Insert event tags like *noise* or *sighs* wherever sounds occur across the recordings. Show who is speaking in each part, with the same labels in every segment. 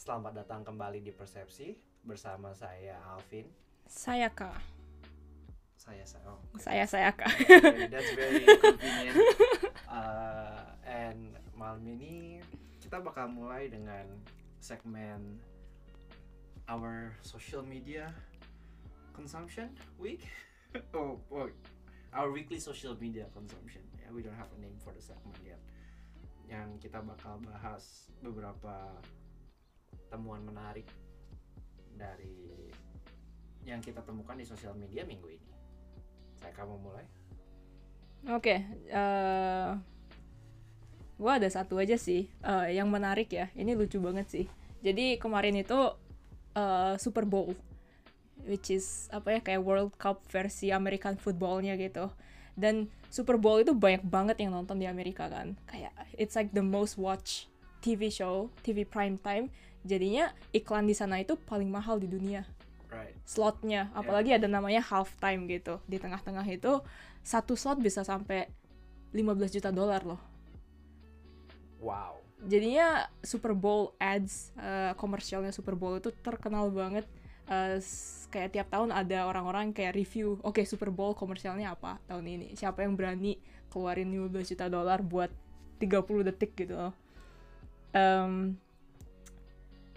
Speaker 1: Selamat datang kembali di Persepsi bersama saya Alvin.
Speaker 2: Saya kak.
Speaker 1: Saya saya. Oh, okay.
Speaker 2: Saya saya kak. *laughs*
Speaker 1: Okay, that's very convenient. Uh, and malam ini kita bakal mulai dengan segmen our social media consumption week. *laughs* oh, oh, our weekly social media consumption. Yeah, we don't have a name for the segment yet. Yang kita bakal bahas beberapa temuan menarik dari yang kita temukan di sosial media minggu ini. Saya kamu mulai.
Speaker 2: Oke, eh gua ada satu aja sih eh, yang menarik ya. Ini lucu banget sih. Jadi kemarin itu eh, Super Bowl, which is apa ya kayak World Cup versi American footballnya gitu. Dan Super Bowl itu banyak banget yang nonton di Amerika kan. Kayak it's like the most watch TV show, TV prime time. Jadinya iklan di sana itu paling mahal di dunia.
Speaker 1: Right.
Speaker 2: slotnya. Apalagi ada namanya halftime gitu. Di tengah-tengah itu satu slot bisa sampai 15 juta dolar loh.
Speaker 1: Wow.
Speaker 2: jadinya Super Bowl ads eh, komersialnya Super Bowl itu terkenal banget. Eh, s- kayak tiap tahun ada orang-orang kayak review oke Super Bowl komersialnya apa tahun ini? Siapa yang berani keluarin 15 juta dolar buat 30 detik gitu loh. Em,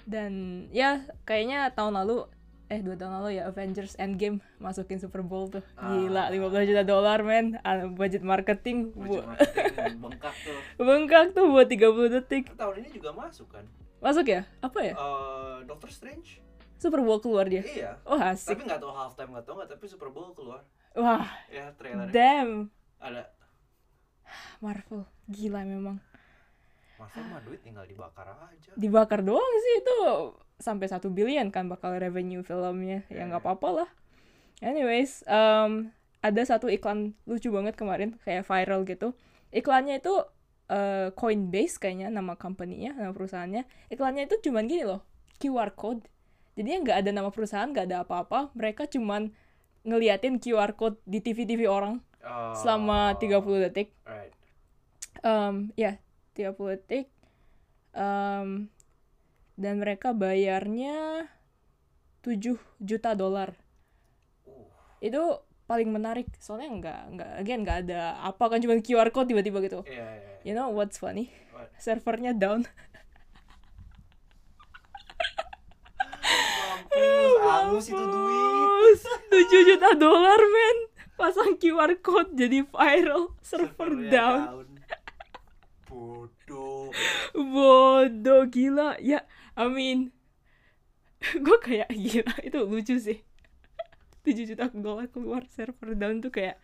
Speaker 2: dan ya kayaknya tahun lalu eh dua tahun lalu ya Avengers Endgame masukin Super Bowl tuh gila
Speaker 1: Ah.
Speaker 2: 15 juta dolar men Ah, budget marketing bu-
Speaker 1: Budget marketing bengkak tuh. *laughs*
Speaker 2: bengkak tuh buat 30 detik
Speaker 1: Tahun ini juga masuk kan?
Speaker 2: masuk ya apa ya
Speaker 1: Eh, Doctor Strange?
Speaker 2: Super Bowl keluar dia
Speaker 1: Iya.
Speaker 2: oh asik
Speaker 1: Tapi nggak tahu halftime nggak tahu nggak tapi Super Bowl keluar.
Speaker 2: wah
Speaker 1: Ya trailer
Speaker 2: damn
Speaker 1: ada.
Speaker 2: Marvel gila memang
Speaker 1: Marvel mah duit tinggal dibakar aja.
Speaker 2: dibakar doang sih itu sampai satu billion kan bakal revenue filmnya. Ya nggak
Speaker 1: Iya.
Speaker 2: apa-apa lah. Anyways em, ada satu iklan lucu banget kemarin kayak viral gitu. Iklannya itu eh, Coinbase kayaknya nama company-nya nama perusahaannya. Iklannya itu cuman gini loh QR code. Jadi nggak ada nama perusahaan nggak ada apa-apa. Mereka cuman ngeliatin QR code di TV-TV orang
Speaker 1: Oh,
Speaker 2: selama 30 detik.
Speaker 1: Right.
Speaker 2: um, ya 30 detik um, dan mereka bayarnya 7 juta dolar itu paling menarik soalnya nggak nggak again nggak ada apa kan cuma QR code tiba-tiba gitu
Speaker 1: iya iya. iya.
Speaker 2: you know what's funny
Speaker 1: What?
Speaker 2: servernya down *laughs*
Speaker 1: Mampus, angus itu duit.
Speaker 2: Mampus, 7 juta dolar men pasang QR code jadi viral server
Speaker 1: Servernya
Speaker 2: down
Speaker 1: Bodoh.
Speaker 2: bodoh gila ya I mean *laughs* gue kayak gila itu lucu sih *laughs* 7 juta dolar keluar server down tuh kayak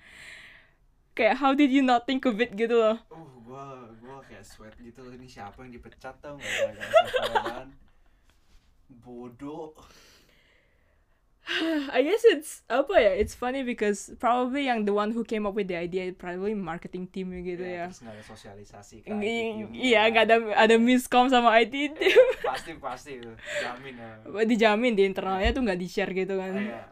Speaker 2: kayak how did you not think of it gitu loh
Speaker 1: Uh, gua gua kayak sweat gitu loh. Ini siapa yang dipecat tau nggak gara-gara server Bodoh. *laughs*
Speaker 2: I guess it's apa ya it's funny because probably yang the one who came up with the idea probably marketing team gitu ya,
Speaker 1: Terus nggak ada sosialisasi
Speaker 2: Ng-
Speaker 1: IT team.
Speaker 2: iya nggak ada ada miscom sama IT team *laughs*
Speaker 1: pasti pasti. Jamin ya.
Speaker 2: dijamin di internalnya tuh nggak di share gitu kan
Speaker 1: Iya.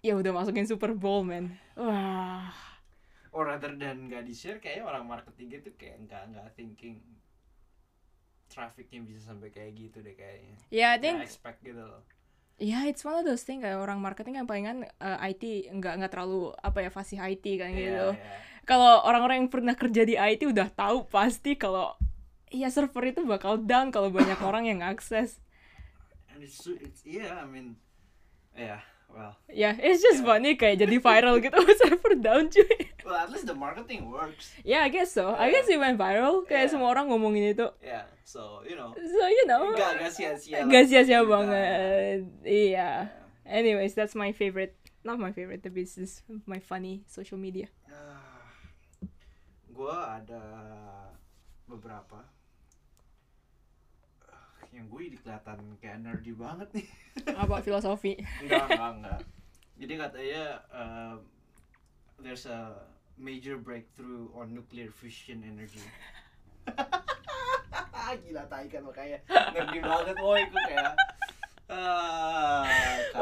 Speaker 2: ya udah masukin Super Bowl man wah
Speaker 1: Or rather than nggak di share kayaknya orang marketing itu kayak nggak nggak thinking trafficnya bisa sampai kayak gitu deh kayaknya.
Speaker 2: ya I
Speaker 1: Nggak
Speaker 2: think
Speaker 1: expect gitu loh.
Speaker 2: Ya, it's one of those thing kayak orang marketing kan palingan eh, IT nggak nggak terlalu apa ya fasih IT kan gitu.
Speaker 1: Iya, iya.
Speaker 2: Kalau orang-orang yang pernah kerja di IT udah tahu pasti kalau ya server itu bakal down kalau banyak *coughs* orang yang akses.
Speaker 1: And it's, it's yeah, I mean, yeah, well,
Speaker 2: Ya, it's just
Speaker 1: Yeah.
Speaker 2: funny kayak jadi viral gitu *laughs* server down cuy.
Speaker 1: well at least the marketing works.
Speaker 2: Ya, I guess so. I
Speaker 1: Yeah.
Speaker 2: guess it went viral. Kayak
Speaker 1: Yeah.
Speaker 2: semua orang ngomongin itu.
Speaker 1: Yeah, so you know,
Speaker 2: So, you know.
Speaker 1: nggak sia-sia.
Speaker 2: Gak sia-sia banget. Iya.
Speaker 1: Yeah.
Speaker 2: Anyways, that's my favorite. Not my favorite, tapi it's just my funny social media.
Speaker 1: Ah, gua ada beberapa yang gue jadi kelihatan kayak nerdy banget nih. *laughs*
Speaker 2: Apa filosofi?
Speaker 1: enggak, enggak, enggak. Jadi katanya um, there's a major breakthrough on nuclear fusion energy. *laughs* Gila tai kan makanya nerdy banget woy gue kayak ah,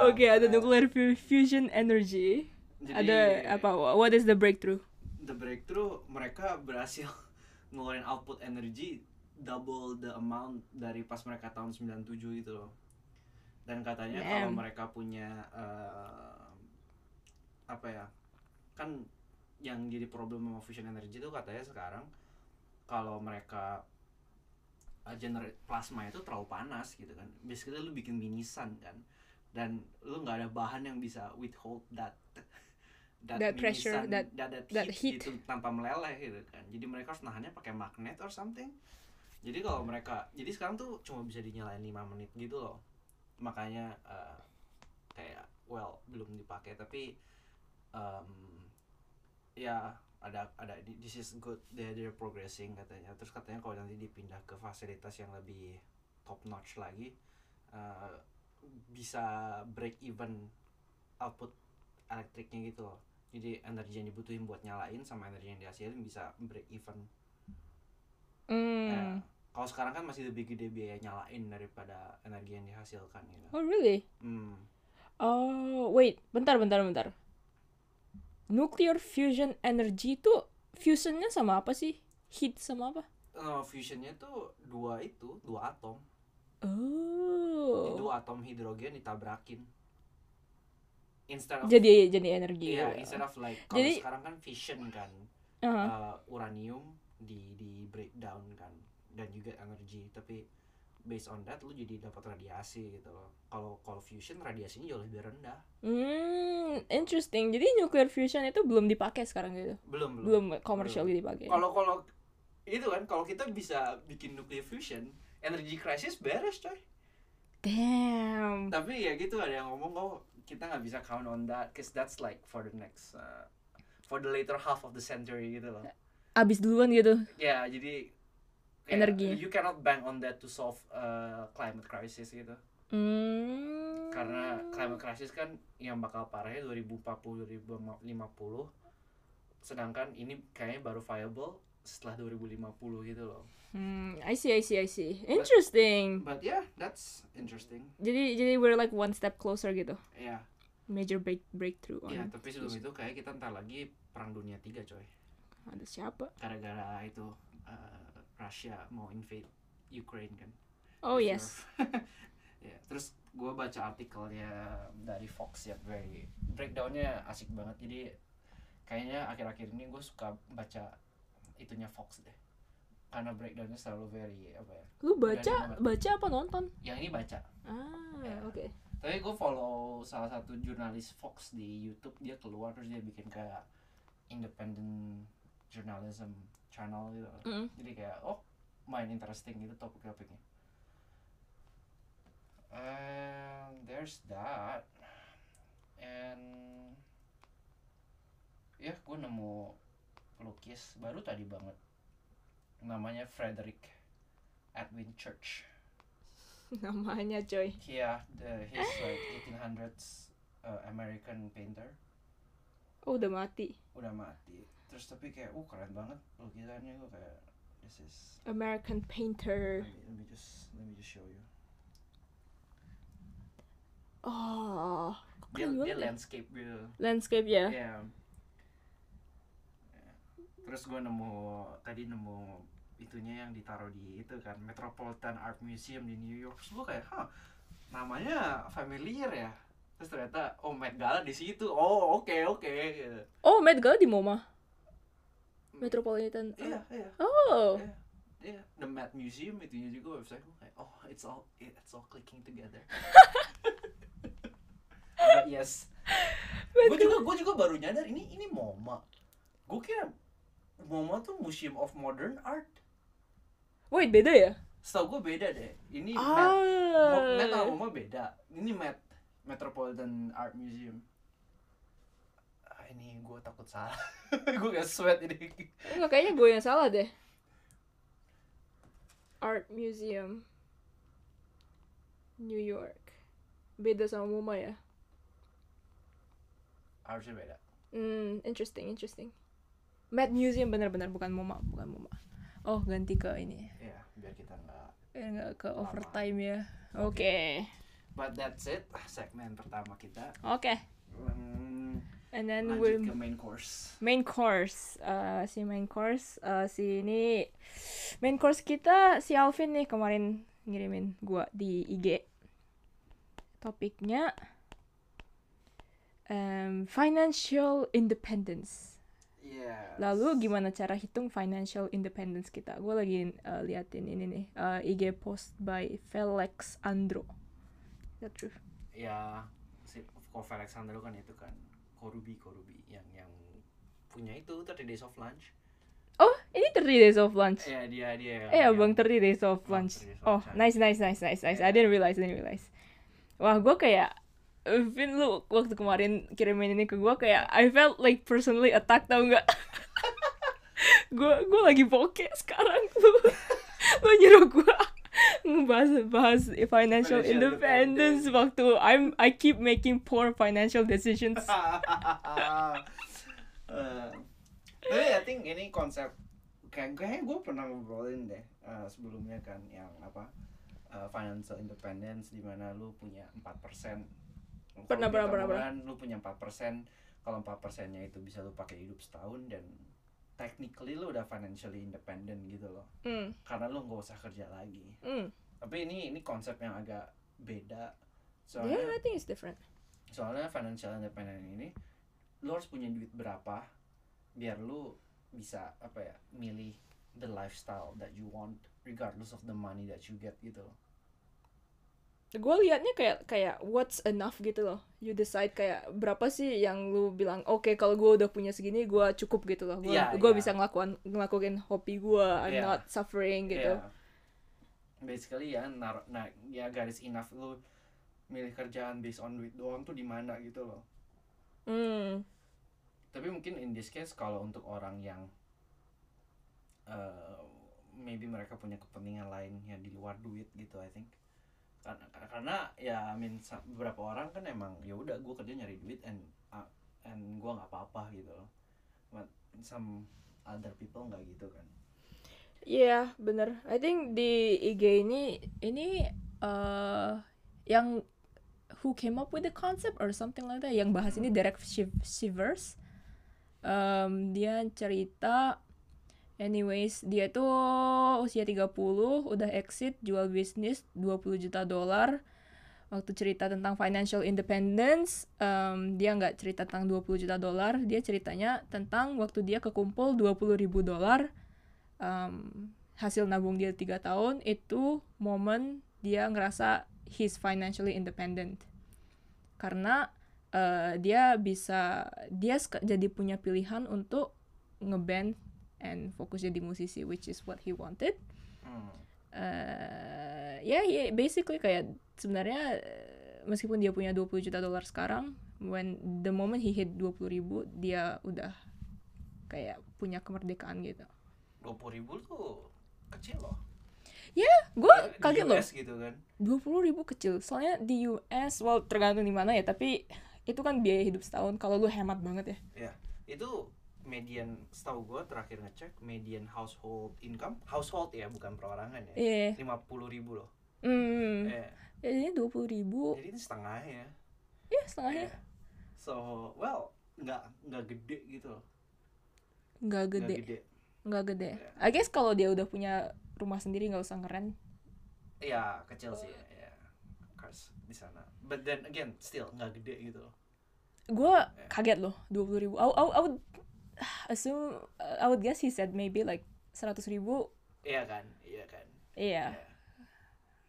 Speaker 2: Oke, ada
Speaker 1: kampret.
Speaker 2: nuclear fu- fusion energy.
Speaker 1: Jadi,
Speaker 2: ada apa? What is the breakthrough?
Speaker 1: The breakthrough mereka berhasil *laughs* ngeluarin output energi double the amount dari pas mereka tahun 97 gitu loh. Dan katanya kalau
Speaker 2: Damn.
Speaker 1: mereka punya eh, apa ya kan yang jadi problem sama fusion energy itu katanya sekarang kalau mereka uh, generate plasma itu terlalu panas gitu kan. Basically lu bikin mini sun kan. Dan lu nggak ada bahan yang bisa withhold that
Speaker 2: That
Speaker 1: mini
Speaker 2: pressure,
Speaker 1: sun,
Speaker 2: that-
Speaker 1: that,
Speaker 2: that
Speaker 1: heat,
Speaker 2: heat.
Speaker 1: gitu tanpa meleleh gitu kan. Jadi mereka harus nahannya pakai magnet or something jadi kalau mereka jadi sekarang tuh cuma bisa dinyalain 5 menit gitu loh. Makanya uh, kayak well belum dipakai tapi um, ya ada ada this is good they're, they're progressing katanya. Terus katanya kalau nanti dipindah ke fasilitas yang lebih top notch lagi uh, bisa break even output elektriknya gitu loh. Jadi energi yang dibutuhin buat nyalain sama energi yang dihasilin bisa break even. Ya, kalau sekarang kan masih lebih gede biaya nyalain daripada energi yang dihasilkan gitu
Speaker 2: Oh really?
Speaker 1: hmm.
Speaker 2: Oh wait, bentar bentar bentar. Nuclear fusion energy itu fusionnya sama apa sih? Heat sama apa?
Speaker 1: Eh, fusionnya tuh dua itu dua atom
Speaker 2: Oh.
Speaker 1: dua atom hidrogen ditabrakin instead of
Speaker 2: Jadi jadi energi.
Speaker 1: iya instead of like kalau
Speaker 2: Jadi-
Speaker 1: sekarang kan fission kan
Speaker 2: Aha.
Speaker 1: uh, uranium di di breakdown kan dan juga energi tapi based on that lu jadi dapat radiasi gitu loh kalau kalau fusion radiasinya jauh lebih rendah
Speaker 2: Hmm, interesting. Jadi nuclear fusion itu belum dipakai sekarang gitu.
Speaker 1: belum belum
Speaker 2: Belum commercially dipakai.
Speaker 1: kalau kalau itu kan kalau kita bisa bikin nuclear fusion energy crisis beres coy
Speaker 2: Damn.
Speaker 1: tapi ya gitu ada yang ngomong oh kita nggak bisa count on that cause that's like for the next uh, for the later half of the century gitu loh
Speaker 2: Abis duluan gitu.
Speaker 1: ya jadi kayak
Speaker 2: Energi.
Speaker 1: you cannot bank on that to solve uh, climate crisis gitu
Speaker 2: Hmm.
Speaker 1: karena climate crisis kan yang bakal parahnya 2040 2050 sedangkan ini kayaknya baru viable setelah 2050 gitu loh
Speaker 2: Hmm, I see, I see, I see. Interesting.
Speaker 1: but yeah that's interesting
Speaker 2: Jadi jadi we're like one step closer gitu.
Speaker 1: ya
Speaker 2: Major break breakthrough on.
Speaker 1: ya tapi sebelum itu kayak kita ntar lagi perang dunia tiga coy
Speaker 2: Ada siapa?
Speaker 1: gara-gara itu uh, Russia mau invade Ukraine kan
Speaker 2: Oh
Speaker 1: If
Speaker 2: yes. *laughs*
Speaker 1: ya terus gue baca artikelnya dari Fox ya very breakdownnya asik banget jadi kayaknya akhir-akhir ini gue suka baca itunya Fox deh karena breakdownnya selalu very apa ya
Speaker 2: Lu baca baca apa nonton?
Speaker 1: yang ini baca
Speaker 2: Ah,
Speaker 1: Ya.
Speaker 2: oke.
Speaker 1: tapi gue follow salah satu jurnalis Fox di YouTube dia keluar terus dia bikin kayak independent journalism channel gitu.
Speaker 2: Mm.
Speaker 1: jadi kayak oh main interesting gitu topik-topiknya. And there's that. And ya gue nemu pelukis baru tadi banget. Namanya Frederick Edwin Church. *laughs*
Speaker 2: Namanya coy.
Speaker 1: yeah the he's like 1800s uh, American painter
Speaker 2: Oh, udah mati.
Speaker 1: udah mati terus tapi kayak uh keren banget lukisannya gue kayak this is
Speaker 2: American painter.
Speaker 1: let me, let me just let me just show you
Speaker 2: Oh,
Speaker 1: dia
Speaker 2: keren
Speaker 1: dia
Speaker 2: ya.
Speaker 1: landscape gitu
Speaker 2: Landscape ya.
Speaker 1: Iya. Ya. Terus gue nemu tadi nemu itunya yang ditaruh di itu kan Metropolitan Art Museum di New York. Terus gue kayak, hah, namanya familiar ya. Terus ternyata oh Met Gala di situ. Oh oke oke. gitu.
Speaker 2: Oh, Met Gala di MoMA. Metropolitan.
Speaker 1: Iya iya
Speaker 2: Oh.
Speaker 1: iya. Iya, The Met Museum itunya juga website gue kayak, oh it's all it's all clicking together. *laughs* But yes, gue juga gue juga baru nyadar ini ini MoMA. Gue kira MoMA tuh Museum of Modern Art.
Speaker 2: Wait, beda ya?
Speaker 1: Setahu gue beda deh. Ini Met, Mo- Met sama
Speaker 2: Ah.
Speaker 1: MoMA beda. Ini Met Metropolitan Art Museum. Ah, ini gue takut salah. *laughs* gue gak sweat ini.
Speaker 2: Enggak, kayaknya gue yang salah deh. Art Museum. New York. Beda sama MoMA ya?
Speaker 1: Harusnya beda.
Speaker 2: Hmm, interesting, interesting. Met Museum bener-bener bukan MoMA, bukan MoMA. Oh, ganti ke ini.
Speaker 1: Ya, biar kita nggak.
Speaker 2: Eh, nggak ke
Speaker 1: Lama.
Speaker 2: overtime ya. Oke.
Speaker 1: But that's it. Segmen pertama kita.
Speaker 2: Oke.
Speaker 1: Hmm,
Speaker 2: and then
Speaker 1: lanjut
Speaker 2: we
Speaker 1: ke main course
Speaker 2: main course uh, si main course uh, si ini main course kita si Alvin nih kemarin ngirimin gua di IG topiknya um, financial independence
Speaker 1: Yes.
Speaker 2: lalu gimana cara hitung financial independence kita gue lagi uh, liatin ini nih uh, IG post by Felix Andro that true
Speaker 1: ya si Kofi Alexander kan itu kan Korubi Korubi yang yang punya itu 30 Days of Lunch
Speaker 2: oh ini 30 days of lunch
Speaker 1: Iya dia dia
Speaker 2: Eh
Speaker 1: yang-
Speaker 2: abang 30 days of lunch.
Speaker 1: 30 days of
Speaker 2: Oh,
Speaker 1: lunch.
Speaker 2: nice, nice, nice, nice, nice. I
Speaker 1: Yeah.
Speaker 2: didn't realize, didn't realize. Wah, gue kayak, eh, Vin lu waktu kemarin kirimin ini ke gue kayak, I felt like personally attacked tau nggak? *laughs* gue gue lagi bokeh sekarang *laughs* lu lu nyuruh gue ngebahas bahas financial
Speaker 1: Financial
Speaker 2: independence
Speaker 1: independence.
Speaker 2: waktu I'm I keep making poor financial decisions. *laughs*
Speaker 1: Eh, tapi I think ini konsep kayak kayaknya gue pernah ngobrolin deh eh, sebelumnya kan yang apa eh, financial independence di mana lu punya 4% Kalau
Speaker 2: Pernah, pernah, pernah,
Speaker 1: lu punya 4% kalau 4 persennya itu bisa lu pakai hidup setahun dan technically lu udah financially independent gitu loh.
Speaker 2: Hmm,
Speaker 1: karena lu nggak usah kerja lagi.
Speaker 2: Hmm.
Speaker 1: tapi ini ini konsep yang agak beda.
Speaker 2: Yeah,
Speaker 1: soalnya
Speaker 2: I think it's different.
Speaker 1: soalnya financial independent ini lu harus punya duit berapa biar lu bisa apa ya milih the lifestyle that you want regardless of the money that you get gitu loh
Speaker 2: gue liatnya kayak kayak what's enough gitu loh. You decide kayak berapa sih yang lu bilang oke kalau gue udah punya segini gue cukup gitu loh. Gue gue
Speaker 1: iya.
Speaker 2: bisa ngelakuin ngelakuin hobi gue I'm not suffering gitu.
Speaker 1: Iya. basically ya naruh nah ya garis enough lu milih kerjaan based on duit doang tuh di mana gitu loh.
Speaker 2: Hmm.
Speaker 1: Tapi mungkin in this case kalau untuk orang yang eh, maybe mereka punya kepentingan lain yang di luar duit gitu I think karena, karena ya I mean beberapa orang kan emang ya udah gue kerja nyari duit and uh, and gue nggak apa-apa gitu loh but some other people nggak gitu kan
Speaker 2: Iya, bener. I think di IG ini ini eh yang who came up with the concept or something like that yang bahas ini Shiv- Shivers. Em, dia cerita anyways dia tuh usia 30 udah exit jual bisnis 20 juta dolar. Waktu cerita tentang financial independence em, dia nggak cerita tentang 20 juta dolar dia ceritanya tentang waktu dia kekumpul 20 ribu dolar. Um, hasil nabung dia tiga tahun itu momen dia ngerasa he's financially independent. Karena uh, dia bisa dia jadi punya pilihan untuk ngeband and fokus jadi musisi which is what he wanted.
Speaker 1: Hmm.
Speaker 2: uh, ya yeah, basically kayak sebenarnya uh, meskipun dia punya 20 juta dolar sekarang when the moment he hit 20 ribu dia udah kayak punya kemerdekaan gitu.
Speaker 1: dua ribu tuh kecil loh.
Speaker 2: Gue
Speaker 1: Di
Speaker 2: kaget loh.
Speaker 1: Gitu kan.
Speaker 2: dua puluh ribu kecil. Soalnya di US well tergantung di mana ya tapi itu kan biaya hidup setahun. Kalau lu hemat banget ya.
Speaker 1: Ya itu median setahu gue terakhir ngecek median household income. Household ya bukan perorangan ya.
Speaker 2: Iya.
Speaker 1: lima puluh ribu loh.
Speaker 2: Hmm.
Speaker 1: Eh,
Speaker 2: ya ini dua puluh ribu.
Speaker 1: Jadi itu setengahnya.
Speaker 2: Ya setengahnya.
Speaker 1: Eh, so well nggak nggak gede gitu loh.
Speaker 2: Nggak
Speaker 1: nggak
Speaker 2: gede.
Speaker 1: gede.
Speaker 2: Nggak gede.
Speaker 1: Iya.
Speaker 2: I guess kalau dia udah punya rumah sendiri nggak usah ngeren
Speaker 1: ya kecil sih ya cars di sana. But then again still nggak gede gitu loh.
Speaker 2: Gue kaget loh dua puluh ribu. I, I, I would assume I would guess he said maybe like seratus ribu.
Speaker 1: Iya kan iya kan.
Speaker 2: Iya.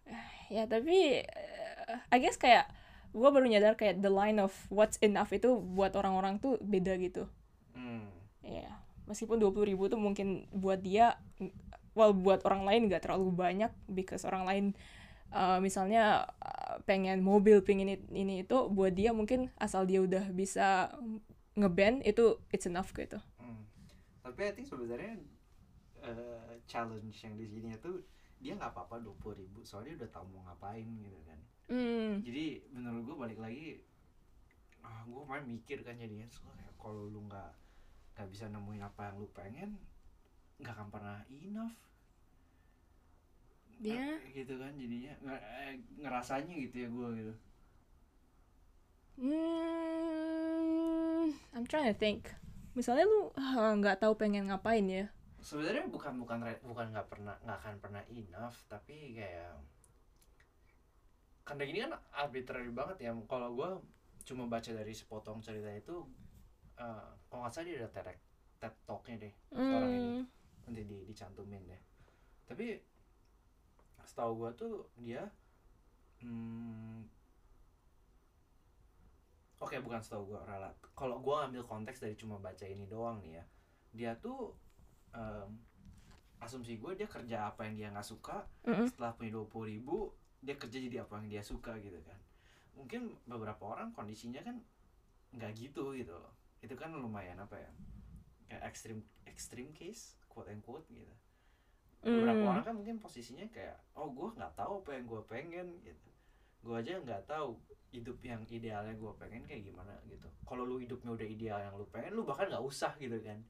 Speaker 1: Iya. *sighs*
Speaker 2: ya tapi eh, I guess kayak gue baru nyadar kayak the line of what's enough itu buat orang-orang tuh beda gitu.
Speaker 1: Hmm.
Speaker 2: Iya, meskipun 20.000 ribu tuh mungkin buat dia, well buat orang lain nggak terlalu banyak, because orang lain uh, misalnya uh, pengen mobil, pengen ini, ini itu, buat dia mungkin asal dia udah bisa ngeband itu it's enough gitu.
Speaker 1: Hmm. tapi I think sebenarnya eh, challenge yang di sini itu dia nggak apa-apa dua puluh ribu soalnya udah tahu mau ngapain gitu kan
Speaker 2: Hmm,
Speaker 1: jadi menurut gue balik lagi ah gue main mikir kan jadinya soalnya kalau lu nggak nggak bisa nemuin apa yang lu pengen nggak akan pernah enough
Speaker 2: Ya.
Speaker 1: Eh, gitu kan jadinya eh, ngerasanya gitu ya gue gitu
Speaker 2: hmm, I'm trying to think. Misalnya lu ah, nggak tahu pengen ngapain ya.
Speaker 1: sebenarnya bukan bukan bukan nggak pernah nggak akan pernah enough tapi kayak karena gini kan arbitrary banget ya kalau gue cuma baca dari sepotong cerita itu eh, kalau nggak salah dia ada TED, TED Talknya deh orang ini
Speaker 2: Hmm.
Speaker 1: nanti di, dicantumin deh tapi setahu gue tuh dia hmm, oke bukan setahu gue ralat kalau gue ambil konteks dari cuma baca ini doang nih ya. Dia tuh em, asumsi gue dia kerja apa yang dia nggak suka
Speaker 2: Mm-mm.
Speaker 1: setelah punya dua ribu dia kerja jadi apa yang dia suka gitu kan. Mungkin beberapa orang kondisinya kan nggak gitu gitu loh. Itu kan lumayan apa ya kayak ekstrim ekstrim case quote and quote gitu. Beberapa
Speaker 2: Mm.
Speaker 1: orang kan mungkin posisinya kayak oh gue nggak tahu apa yang gue pengen gitu gue aja nggak tahu hidup yang idealnya gue pengen kayak gimana gitu kalau lu hidupnya udah ideal yang lu pengen lu bahkan nggak usah gitu kan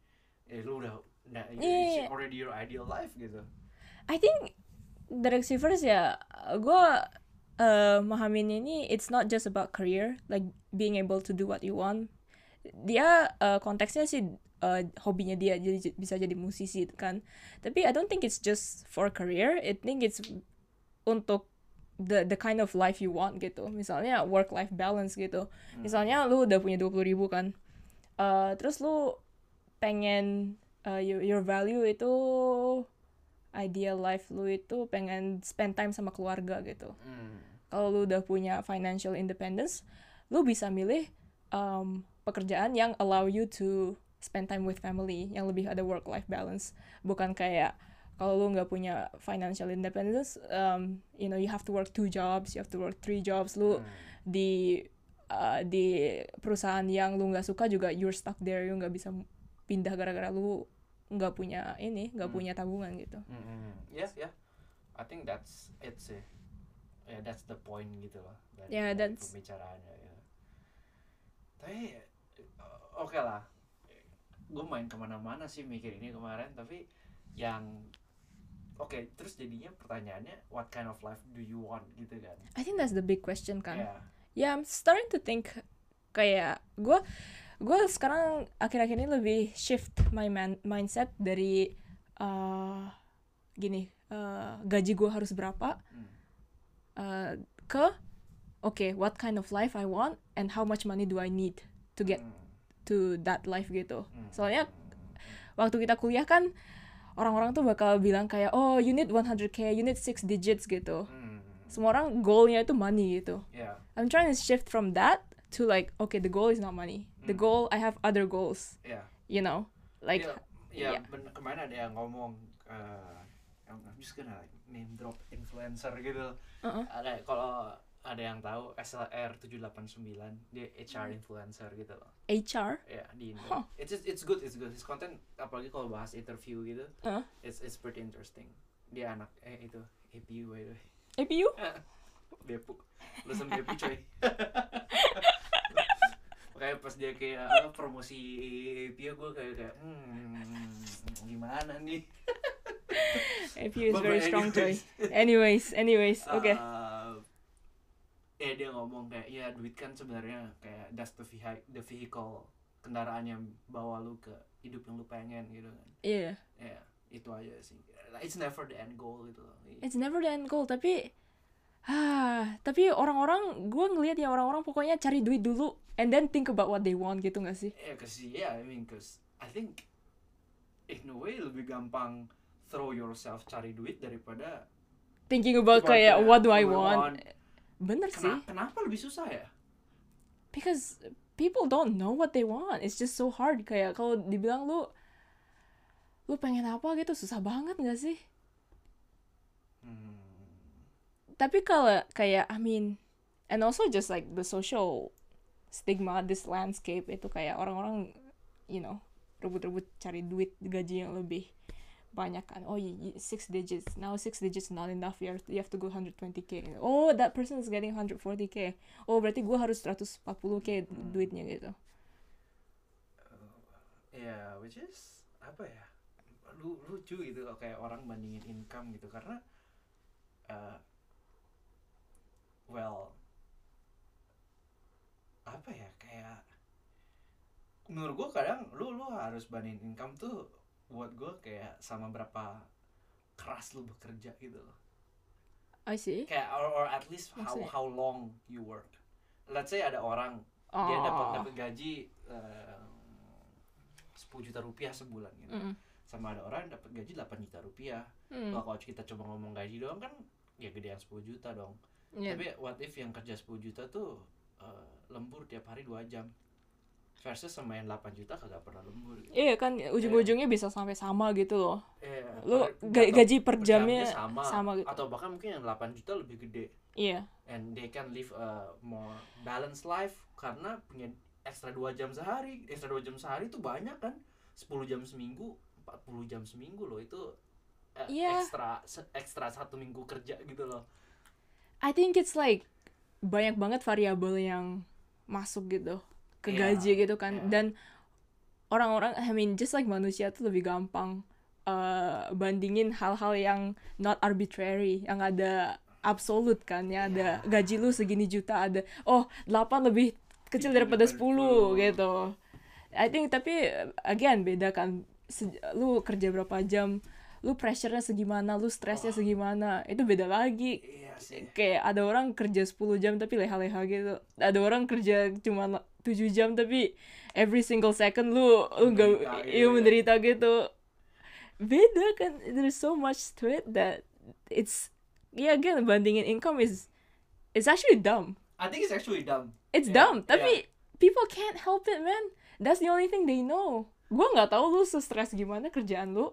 Speaker 1: eh lu udah udah
Speaker 2: Iya,
Speaker 1: it's
Speaker 2: iya.
Speaker 1: already your ideal life gitu
Speaker 2: I think the receivers ya, gue uh, mahamin ini it's not just about career, like being able to do what you want. Dia uh, konteksnya sih uh, hobinya dia jadi bisa jadi musisi kan. Tapi I don't think it's just for career. I think it's untuk the the kind of life you want gitu. Misalnya work life balance gitu. Misalnya lu udah punya 20 ribu kan. Uh, terus lu pengen uh, your, your value itu ideal life lu itu pengen spend time sama keluarga gitu.
Speaker 1: Hmm.
Speaker 2: Kalau lu udah punya financial independence, lu bisa milih um, pekerjaan yang allow you to spend time with family, yang lebih ada work life balance. Bukan kayak kalau lu nggak punya financial independence, um, you know you have to work two jobs, you have to work three jobs. Lu
Speaker 1: Hmm.
Speaker 2: di uh, di perusahaan yang lu nggak suka juga you're stuck there, you nggak bisa pindah gara-gara lu nggak punya ini, nggak
Speaker 1: Hmm.
Speaker 2: punya tabungan gitu.
Speaker 1: Mm-mm. Yes, yeah. I think that's it sih. Yeah, that's the point gitu loh. Dari,
Speaker 2: Yeah,
Speaker 1: dari
Speaker 2: that's-
Speaker 1: pembicaraannya. Ya. Tapi uh, oke lah. Gue main ke mana-mana sih mikir ini kemarin, tapi yang oke terus jadinya pertanyaannya what kind of life do you want gitu kan?
Speaker 2: I think that's the big question kan.
Speaker 1: Yeah.
Speaker 2: Yeah, I'm starting to think kayak gue gue sekarang akhir-akhir ini lebih shift my man, mindset dari uh, gini uh, gaji gue harus berapa
Speaker 1: Hmm.
Speaker 2: uh, ke oke what kind of life I want and how much money do I need to get
Speaker 1: Hmm.
Speaker 2: to that life gitu.
Speaker 1: Hmm.
Speaker 2: Soalnya waktu kita kuliah kan orang-orang tuh bakal bilang kayak oh you need 100k, you need six digits gitu.
Speaker 1: Hmm.
Speaker 2: Semua orang goalnya itu money gitu.
Speaker 1: Yeah.
Speaker 2: I'm trying to shift from that to like okay the goal is not money. The
Speaker 1: Mm.
Speaker 2: goal I have other goals,
Speaker 1: Yeah.
Speaker 2: you know. Like
Speaker 1: ya, ya
Speaker 2: yeah.
Speaker 1: ben- kemarin ada yang ngomong uh, I'm just gonna like name drop influencer gitu.
Speaker 2: Uh-uh.
Speaker 1: Ada kalau ada yang tahu SLR 789 dia HR influencer gitu loh.
Speaker 2: HR.
Speaker 1: Ya di Indo.
Speaker 2: Huh.
Speaker 1: It's it's good, it's good. His content apalagi kalau bahas interview gitu,
Speaker 2: Uh,
Speaker 1: it's it's pretty interesting. Dia anak eh itu APU by the way.
Speaker 2: APU?
Speaker 1: Depu. *laughs* Lulusan Depu coy. *laughs* Makanya pas dia kayak apa, promosi APU gue kayak kayak hmm, gimana nih?
Speaker 2: APU is very strong, coy.
Speaker 1: anyways.
Speaker 2: Anyways, anyways, *laughs* okay.
Speaker 1: Uh, ya dia ngomong kayak ya duit kan sebenarnya kayak that's the vehi- the vehicle kendaraan yang bawa lu ke hidup yang lu pengen gitu kan
Speaker 2: Yeah,
Speaker 1: ya itu aja sih it's never the end goal gitu loh
Speaker 2: it's never the end goal. Tapi, ah, tapi orang-orang, gue ngelihat ya orang-orang pokoknya cari duit dulu, and then think about what they want gitu gak sih?
Speaker 1: ya cause yeah I mean cause I think in a way lebih gampang throw yourself cari duit daripada
Speaker 2: Thinking about kayak
Speaker 1: kayak,
Speaker 2: what do I
Speaker 1: what do I
Speaker 2: want?
Speaker 1: want?
Speaker 2: Bener sih,
Speaker 1: Kena- kenapa lebih susah ya
Speaker 2: because people don't know what they want. It's just so hard. Kayak kalau dibilang lu, lu pengen apa gitu susah banget gak sih?
Speaker 1: hmm.
Speaker 2: tapi kalau kayak I mean and also just like the social stigma this landscape itu kayak orang-orang you know rebut-rebut cari duit gaji yang lebih banyak kan oh six digits. Now six digits not enough. You have, you have to go 120k oh that person is getting 140k oh berarti gue harus 140k
Speaker 1: Hmm.
Speaker 2: duitnya gitu.
Speaker 1: Ya which is apa ya? Lu lucu gitu kayak orang bandingin income gitu. Karena uh, well apa ya? Kayak menurut gue kadang lu lu harus bandingin income tuh buat gue kayak sama berapa keras lu bekerja gitu loh
Speaker 2: I see
Speaker 1: kayak or, or at least how
Speaker 2: Maksudnya?
Speaker 1: how long you work let's say ada orang dia dapat
Speaker 2: oh
Speaker 1: dapat gaji eh, 10 juta rupiah sebulan gitu
Speaker 2: Mm-mm.
Speaker 1: sama ada orang yang dapat gaji 8 juta rupiah
Speaker 2: Mm.
Speaker 1: Wah, kalau kita coba ngomong gaji doang kan ya gedean 10 juta dong
Speaker 2: Yeah.
Speaker 1: tapi what if yang kerja 10 juta tuh eh, lembur tiap hari 2 jam versus sama yang 8 juta kagak pernah lembur gitu.
Speaker 2: Iya kan ujung-ujungnya bisa sampai sama gitu loh. Lu
Speaker 1: per-
Speaker 2: ga- gaji per
Speaker 1: per
Speaker 2: jamnya
Speaker 1: sama,
Speaker 2: sama gitu.
Speaker 1: atau bahkan mungkin yang 8 juta lebih gede
Speaker 2: Iya.
Speaker 1: and they can live a more balanced life karena punya ekstra 2 jam sehari ekstra 2 jam sehari itu banyak kan 10 jam seminggu 40 jam seminggu loh itu eh,
Speaker 2: Iya.
Speaker 1: ekstra ekstra satu minggu kerja gitu loh
Speaker 2: I think it's like banyak banget variabel yang masuk gitu ke gaji gitu kan.
Speaker 1: Iya.
Speaker 2: dan orang-orang I mean just like manusia tuh lebih gampang eh, bandingin hal-hal yang not arbitrary yang ada absolut kan ya ada
Speaker 1: Iya.
Speaker 2: gaji lu segini juta ada oh 8 lebih kecil daripada
Speaker 1: daripada
Speaker 2: 10
Speaker 1: 10.
Speaker 2: gitu. I think tapi again beda kan. Se- lu kerja berapa jam lu pressure-nya segimana lu stresnya segimana itu beda lagi.
Speaker 1: Iya sih.
Speaker 2: Kayak ada orang kerja 10 jam tapi leha-leha gitu. Ada orang kerja cuma 7 jam tapi every single second lu lu gak
Speaker 1: Menderita,
Speaker 2: iya
Speaker 1: iya.
Speaker 2: menderita gitu. Beda kan there's so much to it that it's yeah again bandingin income is it's actually dumb.
Speaker 1: I think it's actually dumb.
Speaker 2: It's
Speaker 1: Yeah,
Speaker 2: dumb tapi people can't help it man. That's the only thing they know. Gua nggak tahu lu stres gimana kerjaan lu.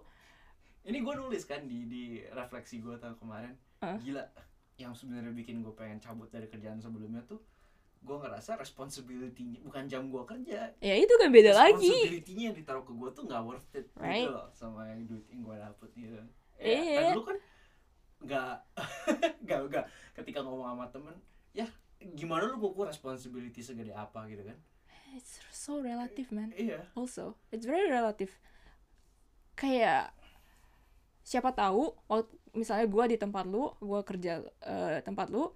Speaker 1: Ini gue nulis kan di di refleksi gue tahun kemarin.
Speaker 2: Hah?
Speaker 1: gila yang sebenarnya bikin gue pengen cabut dari kerjaan sebelumnya tuh gue ngerasa responsibility-nya bukan jam gue kerja.
Speaker 2: Ya itu kan beda lagi.
Speaker 1: Responsibility-nya yang ditaruh ke gue tuh nggak worth it
Speaker 2: Right.
Speaker 1: gitu loh sama yang duit yang gue dapet gitu. Ya, dan lu kan nggak *laughs* nggak nggak. Ketika ngomong sama temen ya gimana lu ngukur responsibility segede apa gitu kan?
Speaker 2: It's so relative man.
Speaker 1: Iya.
Speaker 2: Also it's very relative. Kayak siapa tahu waktu misalnya gua di tempat lu gua kerja eh, tempat lu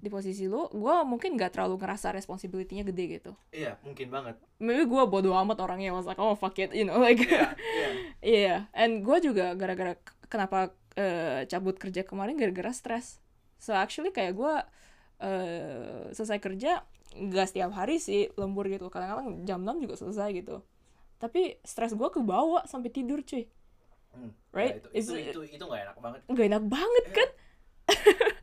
Speaker 2: di posisi lu gua mungkin gak terlalu ngerasa responsibility-nya gede gitu.
Speaker 1: Iya mungkin banget.
Speaker 2: Maybe gua bodo amat orangnya was like oh fuck it you know like.
Speaker 1: Iya iya. *laughs*
Speaker 2: Iya and gua juga gara-gara kenapa eh, cabut kerja kemarin gara-gara stres. So actually kayak gua eh, selesai kerja nggak setiap hari sih lembur gitu. Kadang-kadang jam 6 juga selesai gitu. Tapi stres gua kebawa sampai tidur cuy.
Speaker 1: Hmm,
Speaker 2: Right?
Speaker 1: ya, itu,
Speaker 2: Is-
Speaker 1: itu itu itu nggak enak banget.
Speaker 2: nggak enak banget kan?
Speaker 1: B- *laughs*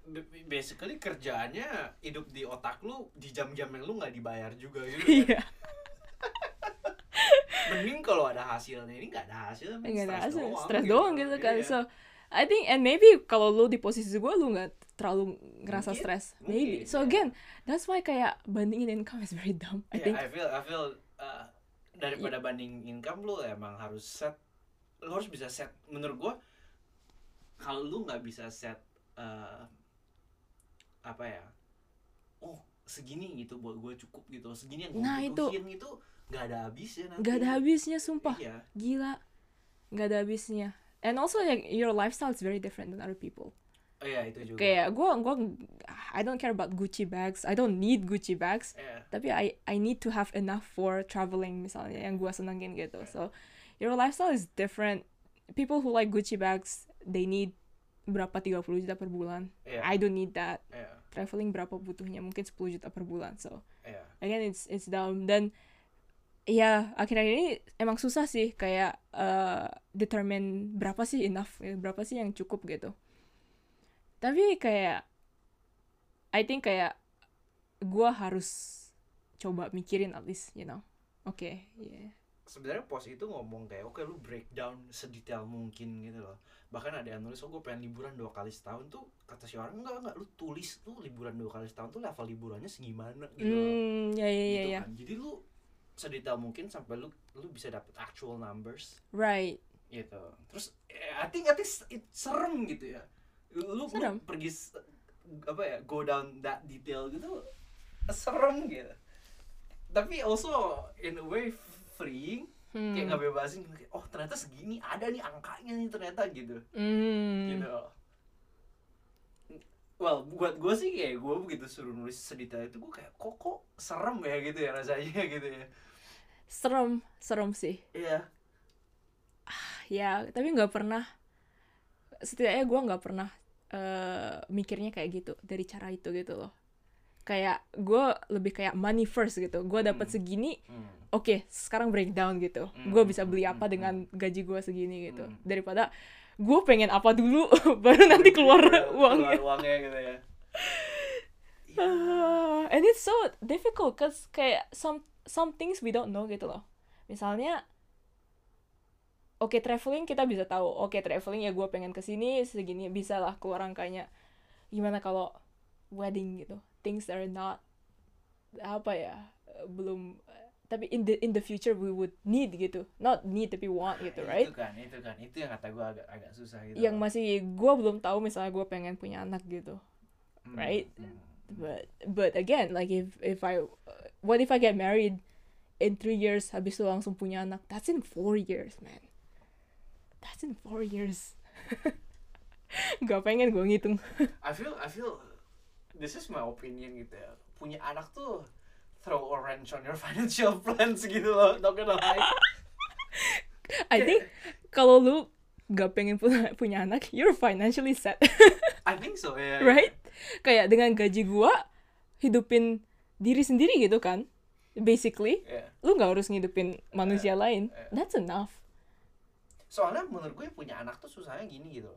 Speaker 1: basically kerjaannya hidup di otak lu di jam-jam yang lu nggak dibayar juga gitu kan.
Speaker 2: iya. *laughs*
Speaker 1: Mending kalau ada hasilnya. Ini nggak ada hasilnya
Speaker 2: nggak ada hasil
Speaker 1: doang
Speaker 2: stres doang gitu kan.
Speaker 1: Iya.
Speaker 2: so I think and maybe kalau lu di posisi gua lu nggak terlalu ngerasa
Speaker 1: Mungkin,
Speaker 2: stres.
Speaker 1: mungkin,
Speaker 2: maybe. So
Speaker 1: iya.
Speaker 2: again that's why kayak bandingin income is very dumb I
Speaker 1: Yeah,
Speaker 2: think.
Speaker 1: I feel I feel uh, daripada banding income lu emang harus set lu harus bisa set. Menurut gua kalau lu nggak bisa set uh, apa ya oh segini gitu buat gue cukup gitu segini yang gue
Speaker 2: Nah, itu.
Speaker 1: itu nggak ada habisnya nanti.
Speaker 2: Nggak ada habisnya sumpah.
Speaker 1: Iya.
Speaker 2: Gila. Nggak ada habisnya. And also like your lifestyle is very different than other people.
Speaker 1: Oh iya itu juga.
Speaker 2: Kayak gua gua I don't care about Gucci bags. I don't need Gucci bags.
Speaker 1: Iya.
Speaker 2: tapi I I need to have enough for traveling misalnya yang gua senengin gitu. So your lifestyle is different. People who like Gucci bags they need berapa 30 juta per bulan
Speaker 1: Iya.
Speaker 2: I don't need that
Speaker 1: Iya.
Speaker 2: traveling berapa butuhnya mungkin 10 juta per bulan so
Speaker 1: Iya.
Speaker 2: again it's it's dumb dan ya akhir-akhir ini emang susah sih kayak eh, determine berapa sih enough ya, berapa sih yang cukup gitu tapi kayak I think kayak gua harus coba mikirin at least you know oke yeah.
Speaker 1: Sebenarnya pos itu ngomong kayak oke lu breakdown sedetail mungkin gitu loh. Bahkan ada yang nulis oh gue pengen liburan dua kali setahun tuh kata si orang enggak enggak lu tulis tuh liburan dua kali setahun tuh level liburannya segimana gitu loh.
Speaker 2: Hmm ya ya ya
Speaker 1: gitu
Speaker 2: ya.
Speaker 1: kan. Jadi lu sedetail mungkin sampai lu lu bisa dapet actual numbers.
Speaker 2: Right.
Speaker 1: Gitu. Terus eh, I think I think it serem gitu ya. Lu, lu
Speaker 2: Serem.
Speaker 1: pergi s- apa ya go down that detail gitu serem gitu. Tapi also in a way freeing
Speaker 2: hmm.
Speaker 1: kayak nggak bebasin kayak, oh ternyata segini ada nih angkanya nih ternyata gitu
Speaker 2: Hmm.
Speaker 1: gitu well buat gue sih kayak gue begitu suruh nulis sedetail itu gue kayak kok kok serem ya gitu ya rasanya *laughs* gitu ya
Speaker 2: serem serem sih
Speaker 1: Iya.
Speaker 2: ya tapi nggak pernah setidaknya gue nggak pernah eh, mikirnya kayak gitu dari cara itu gitu loh kayak gue lebih kayak money first gitu. Gue dapat
Speaker 1: Hmm.
Speaker 2: segini
Speaker 1: Hmm.
Speaker 2: oke sekarang breakdown gitu.
Speaker 1: Hmm,
Speaker 2: gue bisa beli apa dengan gaji gue segini gitu. Daripada gue pengen apa dulu *laughs* baru nanti keluar *laughs* uangnya.
Speaker 1: Keluar uangnya gitu ya. *laughs*
Speaker 2: Ah, and it's so difficult cause kayak some some things we don't know gitu loh. Misalnya oke traveling kita bisa tahu oke traveling ya gue pengen ke sini segini bisa lah keluar angkanya gimana kalau wedding gitu things that are not apa ya belum tapi in the in the future we would need gitu not need tapi want gitu right
Speaker 1: Itu kan, itu kan. Itu yang kata gue agak agak susah gitu.
Speaker 2: yang masih gue belum tahu misalnya gue pengen punya anak gitu
Speaker 1: Hmm,
Speaker 2: right?
Speaker 1: hmm.
Speaker 2: but but again like if if I what if I get married in three years habis itu langsung punya anak that's in four years man that's in four years *laughs* Gak pengen gue ngitung
Speaker 1: I feel I feel this is my opinion gitu ya. Punya anak tuh throw a wrench on your *laughs* financial plans gitu loh. Not gonna lie. *laughs*
Speaker 2: I think kalau lu gak pengen punya, punya anak you're financially set
Speaker 1: I think so ya.
Speaker 2: right kayak dengan gaji gua hidupin diri sendiri gitu kan basically
Speaker 1: Yeah.
Speaker 2: lu nggak harus ngidupin manusia lain
Speaker 1: eh.
Speaker 2: that's enough
Speaker 1: Soalnya menurut gue punya anak tuh susahnya gini gitu.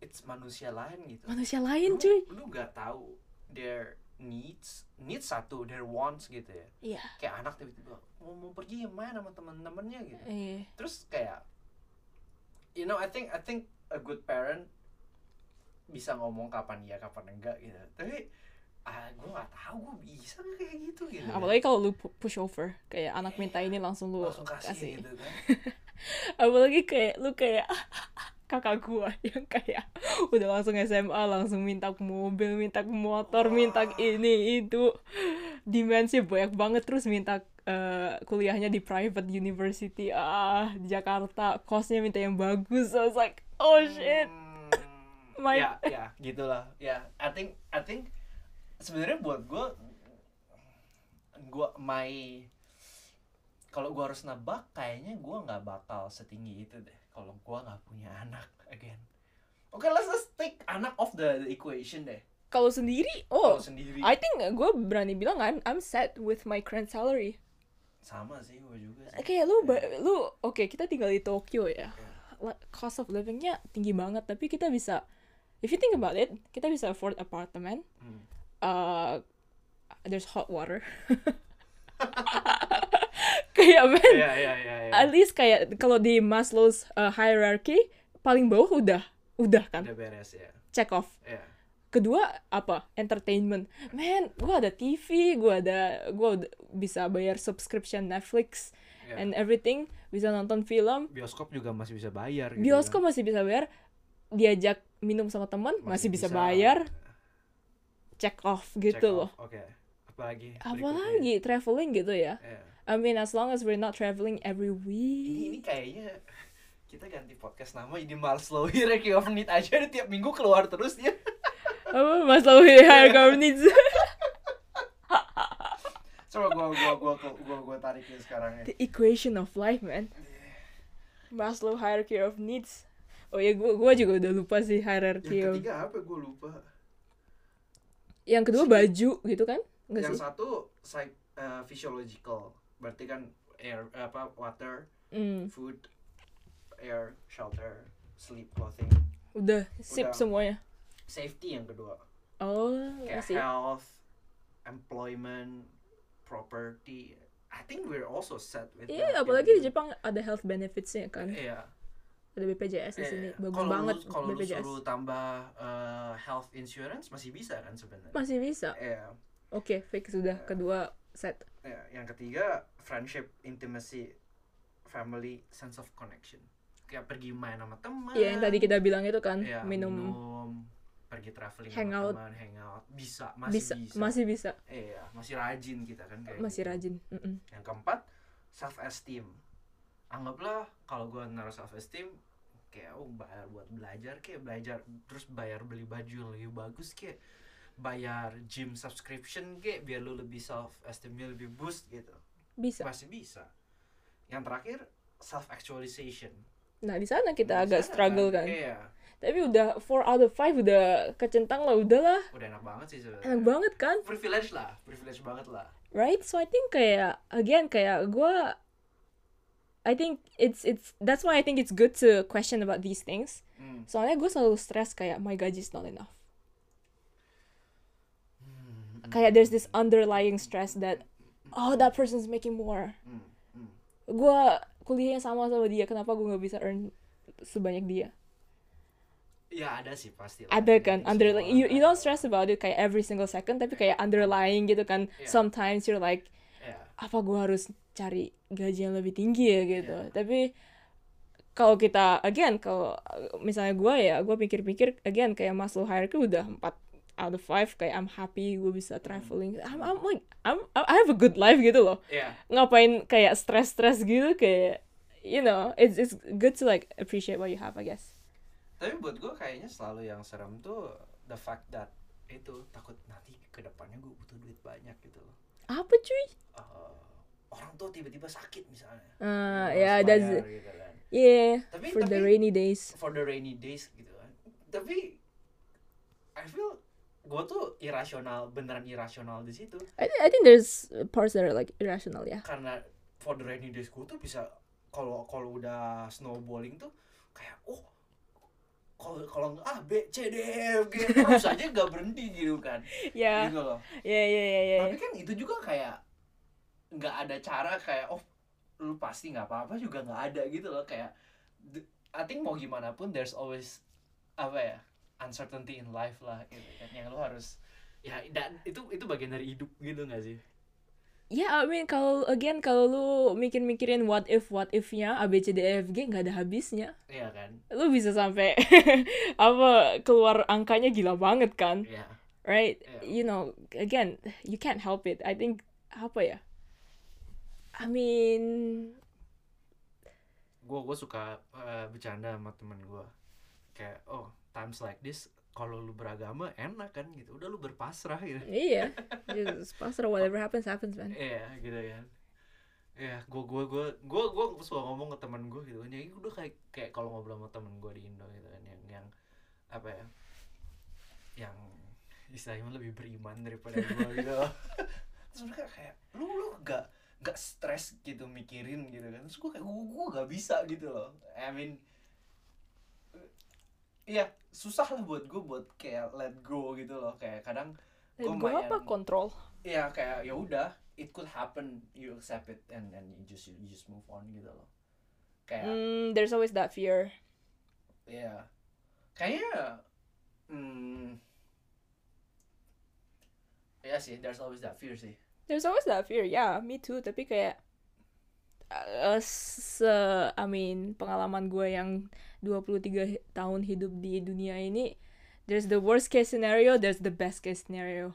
Speaker 1: It's manusia lain gitu.
Speaker 2: manusia lain
Speaker 1: Lu-
Speaker 2: cuy
Speaker 1: Lu gak tahu their needs, needs satu, their wants gitu ya.
Speaker 2: iya.
Speaker 1: Kayak anak tiba-tiba mau mau pergi main sama teman-temannya gitu.
Speaker 2: eh
Speaker 1: terus kayak you know I think I think a good parent bisa ngomong kapan iya kapan enggak gitu. Tapi ah gue nggak tahu gue bisa nggak kayak gitu gitu
Speaker 2: apalagi kalau lu pu- push over kayak anak minta ini langsung lu
Speaker 1: langsung kasih,
Speaker 2: kasih.
Speaker 1: gitu kan. *laughs*
Speaker 2: Apalagi kayak lu kayak *laughs* kakak gua *laughs* yang kayak udah langsung SMA langsung minta mobil minta motor minta ini itu. Dimensi banyak banget terus minta eh, kuliahnya di private university. Ah di Jakarta. Kosnya minta yang bagus. I was like oh shit.
Speaker 1: Hmm, *laughs*
Speaker 2: My-
Speaker 1: ya ya gitulah. Ya I think I think sebenarnya buat gue gue my kalau gue harus nebak kayaknya gue nggak bakal setinggi itu deh kalau gue nggak punya anak again. Oke let's just take anak off the, the equation deh.
Speaker 2: Kalau sendiri oh
Speaker 1: sendiri.
Speaker 2: I think gue berani bilang I'm I'm set with my current salary.
Speaker 1: Sama sih gue juga sih.
Speaker 2: Kayak lu ba- lu oke kita tinggal di Tokyo ya. La- cost of livingnya tinggi banget tapi kita bisa if you think about it kita bisa afford apartment
Speaker 1: Hmm.
Speaker 2: uh, there's hot water *laughs* *laughs* *laughs* kayak man
Speaker 1: Iya iya iya. iya.
Speaker 2: at least kayak kalau di Maslow's uh, hierarchy paling bawah udah udah kan
Speaker 1: Udah beres ya.
Speaker 2: check off
Speaker 1: Iya.
Speaker 2: kedua apa entertainment man gua ada TV gua ada gua udah bisa bayar subscription Netflix
Speaker 1: Iya.
Speaker 2: and everything bisa nonton film
Speaker 1: Bioskop juga masih bisa bayar. gitu
Speaker 2: bioskop
Speaker 1: kan.
Speaker 2: masih bisa bayar diajak minum sama teman masih, bisa, bayar check off
Speaker 1: Check
Speaker 2: gitu
Speaker 1: off.
Speaker 2: loh
Speaker 1: Oke. Apalagi?
Speaker 2: apalagi traveling gitu ya
Speaker 1: Iya.
Speaker 2: I mean as long as we're not traveling every
Speaker 1: Ini ini
Speaker 2: week.
Speaker 1: kayaknya kita ganti podcast nama ini Maslow Hierarchy *laughs* of Need aja. Deh tiap minggu keluar terus dia.
Speaker 2: apa masalah higher our needs *laughs*
Speaker 1: Coba gua gua gua gua gua, gua tarikin sekarang ya.
Speaker 2: the equation of life man. Maslow hierarchy of needs. Oh ya gua gua juga udah lupa sih hierarchy
Speaker 1: Yang
Speaker 2: of
Speaker 1: ketiga apa? Gua lupa.
Speaker 2: yang kedua baju gitu kan? Enggak
Speaker 1: Yang
Speaker 2: sih?
Speaker 1: satu psych, uh, physiological. Berarti kan air apa water,
Speaker 2: Hmm,
Speaker 1: food, air, shelter, sleep, clothing.
Speaker 2: udah sip
Speaker 1: Udah.
Speaker 2: semuanya
Speaker 1: Safety yang kedua.
Speaker 2: oh
Speaker 1: kayak health, employment, property. I think we're also set with
Speaker 2: Iya,
Speaker 1: that,
Speaker 2: apalagi di. Jepang ada health benefitsnya kan.
Speaker 1: Iya.
Speaker 2: Ada BPJS di
Speaker 1: iya.
Speaker 2: sini. Bagus
Speaker 1: Kalau lu-
Speaker 2: banget
Speaker 1: Kalau
Speaker 2: BPJS.
Speaker 1: suruh tambah uh, health insurance masih bisa kan sebenarnya.
Speaker 2: Masih bisa.
Speaker 1: Iya.
Speaker 2: Oke, fix sudah kedua set.
Speaker 1: Iya. Yang ketiga friendship, intimacy, family, sense of connection. Kayak pergi main sama teman.
Speaker 2: Iya, yang tadi kita bilang itu kan,
Speaker 1: Iya,
Speaker 2: minum,
Speaker 1: pergi traveling
Speaker 2: hangout.
Speaker 1: sama teman, hangout. Bisa, masih
Speaker 2: bisa,
Speaker 1: bisa.
Speaker 2: masih bisa.
Speaker 1: Iya, masih rajin kita kan kayak
Speaker 2: Masih
Speaker 1: gitu.
Speaker 2: rajin. Mm-mm.
Speaker 1: Yang keempat, self esteem. Anggaplah kalau gue naruh self esteem kayak oh bayar buat belajar kayak belajar terus bayar beli baju yang lebih bagus kayak bayar gym subscription kayak biar lu lebih self esteemnya lebih boost gitu
Speaker 2: Bisa.
Speaker 1: masih bisa yang terakhir self actualization
Speaker 2: Nah, di sana kita agak struggle kan.
Speaker 1: iya
Speaker 2: Tapi udah 4 out of 5 udah kecentang lah, udahlah.
Speaker 1: udah enak banget sih sebenarnya
Speaker 2: Enak banget kan?
Speaker 1: privilege lah privilege banget lah
Speaker 2: Right? So I think kayak again kayak gua I think it's it's that's why I think it's good to question about these things.
Speaker 1: hmm.
Speaker 2: Soalnya gue selalu stress kayak my gaji is not enough. Kayak there's this underlying stress that oh that person's making more. Gua kuliahnya sama sama dia, kenapa gue nggak bisa earn sebanyak dia?
Speaker 1: ya ada sih pasti lah.
Speaker 2: Ada kan
Speaker 1: semua
Speaker 2: underlying you, you don't stress about it kayak every single second tapi kayak underlying gitu kan.
Speaker 1: Yeah.
Speaker 2: Sometimes you're like
Speaker 1: Iya.
Speaker 2: apa gue harus cari gaji yang lebih tinggi ya gitu
Speaker 1: Iya.
Speaker 2: tapi kalau kita again kalau misalnya gue ya gue pikir-pikir again kayak Maslow hierarchy udah 4 out of 5 kayak I'm happy gue bisa traveling. I'm, I'm like I'm I have a good life gitu loh.
Speaker 1: Iya.
Speaker 2: ngapain kayak stress-stress gitu kayak you know it's it's good to like appreciate what you have I guess.
Speaker 1: Tapi buat gue kayaknya selalu yang serem tuh the fact that itu takut nanti ke depannya gue butuh duit banyak gitu loh.
Speaker 2: Apa cuy?
Speaker 1: Eh, orang tuh tiba-tiba sakit misalnya.
Speaker 2: Uh, ya
Speaker 1: harus
Speaker 2: that's
Speaker 1: bayar gitu kan.
Speaker 2: yeah
Speaker 1: Tapi-
Speaker 2: for the
Speaker 1: tapi-
Speaker 2: rainy days.
Speaker 1: for the rainy days gitu kan. Tapi I feel gue tuh irasional beneran irasional di situ.
Speaker 2: I, I think there's parts that are like irrational ya
Speaker 1: karena for the rainy days gue tuh bisa kalau kalau udah snowballing tuh kayak oh kalau kalau nggak A B C D E F G *laughs* terus aja nggak berhenti gitu kan.
Speaker 2: Ya.
Speaker 1: Gitu loh.
Speaker 2: Ya ya ya ya
Speaker 1: tapi kan itu juga kayak nggak ada cara kayak oh lu pasti nggak apa-apa juga nggak ada gitu loh. Kayak I think mau gimana pun there's always apa ya uncertainty in life lah gitu kan yang lu harus ya dan itu itu bagian dari hidup gitu nggak sih
Speaker 2: Ya, I mean kalau again kalau lu mikir-mikirin what if what if-nya A B C D E F G nggak ada habisnya.
Speaker 1: Iya kan
Speaker 2: Lu bisa sampai *laughs* apa keluar angkanya gila banget kan,
Speaker 1: Iya
Speaker 2: right?
Speaker 1: Iya.
Speaker 2: You know, again you can't help it. I think apa ya? I mean,
Speaker 1: gue gue suka eh, bercanda sama temen gue kayak oh times like this kalau lu beragama enak kan gitu udah lu berpasrah gitu
Speaker 2: iya, *laughs* just pasrah whatever happens happens man.
Speaker 1: Iya gitu kan. Iya, gue gue gue gue gue suka ngomong ke teman gue gitu kan. Ya udah kayak kayak kalau ngobrol sama temen gue di Indo gitu kan yang yang apa ya? Yang istilahnya lebih beriman daripada gue *laughs* gitu. Terus mereka kayak lu lu gak gak stres gitu mikirin gitu kan. Terus gue kayak gue gue gak bisa gitu loh. I mean Iya, susah lah buat gue buat kayak let go gitu loh. Kayak kadang
Speaker 2: Let
Speaker 1: Gua
Speaker 2: go apa kontrol?
Speaker 1: ya kayak ya udah it could happen you accept it and and you just you just move on gitu loh kayak
Speaker 2: Hmm, there's always that fear.
Speaker 1: ya kayaknya hmm, ya sih there's always that fear sih
Speaker 2: There's always that fear, yeah, me too. Tapi kayak, uh, se, I mean, pengalaman gue yang 23 hi- tahun hidup di dunia ini, there's the worst case scenario, there's the best case scenario.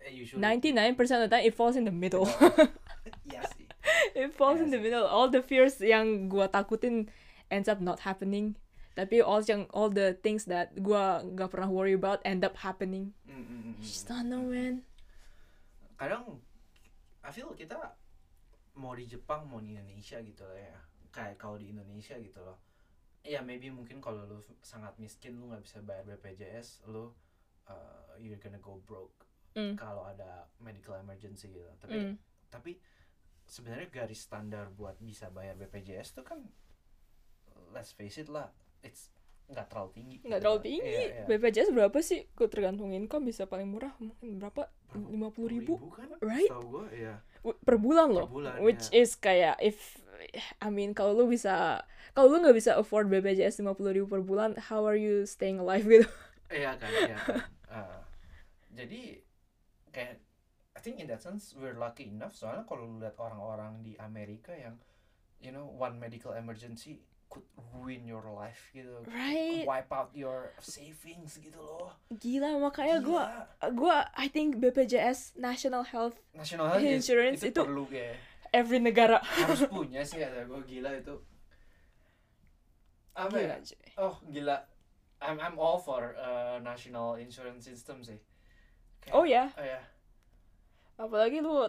Speaker 1: Eh, usually
Speaker 2: 99% of the time, it falls in the middle. *laughs*
Speaker 1: iya sih
Speaker 2: it falls in
Speaker 1: Iya
Speaker 2: the
Speaker 1: sih.
Speaker 2: middle. All the fears yang gue takutin ends up not happening. Tapi all yang all the things that gue gak pernah worry about end up happening.
Speaker 1: Mm, mm, mm, mm.
Speaker 2: Just don't know, man.
Speaker 1: kadang I feel kita mau di Jepang mau di Indonesia gitu lah ya kayak kalau di Indonesia gitu loh ya maybe mungkin kalau lu sangat miskin lu nggak bisa bayar BPJS lu uh, you're gonna go broke
Speaker 2: Mm.
Speaker 1: kalau ada medical emergency gitu tapi
Speaker 2: Mm.
Speaker 1: tapi sebenarnya garis standar buat bisa bayar BPJS tuh kan let's face it lah it's nggak terlalu tinggi
Speaker 2: nggak
Speaker 1: gitu
Speaker 2: terlalu tinggi.
Speaker 1: Iya, iya.
Speaker 2: BPJS berapa sih? Gue tergantung income bisa paling murah mungkin berapa? Lima puluh ribu
Speaker 1: kan
Speaker 2: right?
Speaker 1: Iya
Speaker 2: W- per bulan loh.
Speaker 1: Per bulan,
Speaker 2: Which
Speaker 1: ya.
Speaker 2: is kayak if I mean kalau lu bisa kalau lu nggak bisa afford BPJS lima puluh ribu per bulan, how are you staying alive gitu?
Speaker 1: Iya kan, iya kan. *laughs* Ah. jadi kayak I think in that sense we're lucky enough soalnya kalau lu lihat orang-orang di Amerika yang you know one medical emergency could ruin your life gitu,
Speaker 2: Right.
Speaker 1: wipe out your savings gitu loh.
Speaker 2: Gila makanya gue gue I think BPJS National Health
Speaker 1: national health
Speaker 2: Insurance
Speaker 1: itu,
Speaker 2: itu-
Speaker 1: perlu kayak
Speaker 2: every negara.
Speaker 1: harus *laughs* punya sih kata gue gila itu. Apa ya?
Speaker 2: Gila, cuy.
Speaker 1: Oh gila. I'm I'm all for uh, national insurance system sih. Kayak-
Speaker 2: Oh ya,
Speaker 1: Oh ya.
Speaker 2: apalagi lu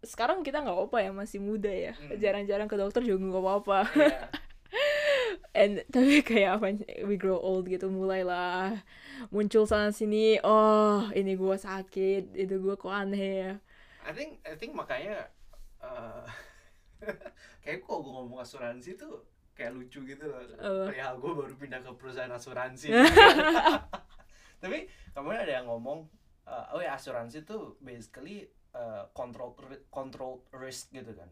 Speaker 2: sekarang kita nggak apa ya masih muda ya
Speaker 1: Hmm.
Speaker 2: jarang-jarang ke dokter juga nggak apa-apa
Speaker 1: Iya. *laughs*
Speaker 2: and *laughs* tapi kayak apa we grow old gitu mulailah muncul sana sini oh ini gua sakit itu gua kok aneh ya
Speaker 1: I think I think makanya uh, *laughs* kayak kok gue ngomong asuransi tuh kayak lucu gitu loh.
Speaker 2: Apa?
Speaker 1: Perihal gue baru pindah ke perusahaan asuransi. *laughs* Tapi kemarin ada yang ngomong uh, oh ya asuransi tuh basically uh, control control risk gitu kan.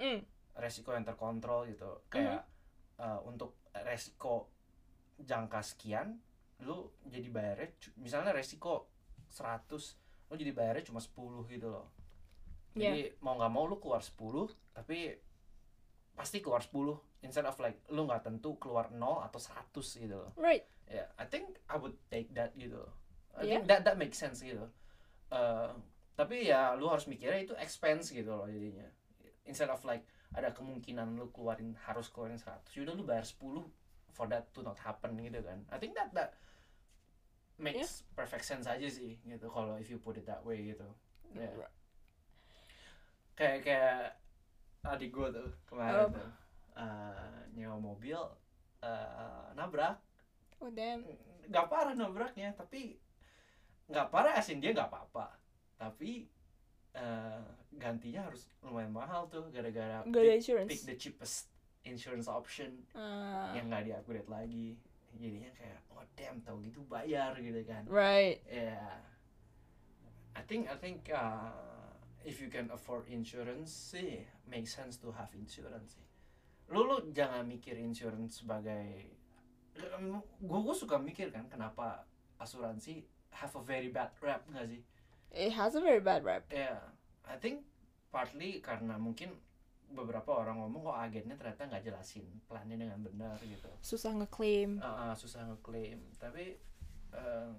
Speaker 2: Hmm.
Speaker 1: Resiko yang terkontrol gitu. Kayak uh, untuk resiko jangka sekian lu jadi bayarnya misalnya resiko 100 lu jadi bayarnya cuma 10 gitu loh. Jadi mau nggak mau lu keluar 10 tapi pasti keluar 10 instead of like lu nggak tentu keluar 0 atau 100 gitu loh.
Speaker 2: Right.
Speaker 1: Ya I think I would take that gitu loh. I
Speaker 2: Yeah.
Speaker 1: think that that makes sense gitu Eh, tapi ya lu harus mikirnya itu expense gitu loh jadinya. Instead of like ada kemungkinan lu keluarin harus keluarin 100 yaudah lu bayar 10 for that to not happen gitu kan. I think that that makes perfect sense aja sih gitu kalau if you put it that way gitu. Ya. kayak kayak adik gue tuh kemarin
Speaker 2: Apa?
Speaker 1: tuh eh, nyewa mobil eh, nabrak.
Speaker 2: Oh damn.
Speaker 1: Nggak parah nabraknya tapi nggak parah asin dia nggak apa-apa. Tapi eh, gantinya harus lumayan mahal tuh gara-gara
Speaker 2: gak
Speaker 1: pick,
Speaker 2: insurance
Speaker 1: pick the cheapest insurance option
Speaker 2: Ah,
Speaker 1: yang nggak di-upgrade lagi jadinya kayak oh damn tau gitu bayar gitu kan
Speaker 2: right
Speaker 1: Yeah. I think I think uh, if you can afford insurance sih make sense to have insurance sih. Lu lu jangan mikir insurance sebagai gue gue suka mikir kan kenapa asuransi have a very bad rap nggak sih?
Speaker 2: It has a very bad rap
Speaker 1: Ya, I think partly karena mungkin beberapa orang ngomong kok agennya ternyata nggak jelasin plannya dengan benar gitu.
Speaker 2: susah ngeklaim
Speaker 1: Ah, ah, susah ngeklaim tapi eh,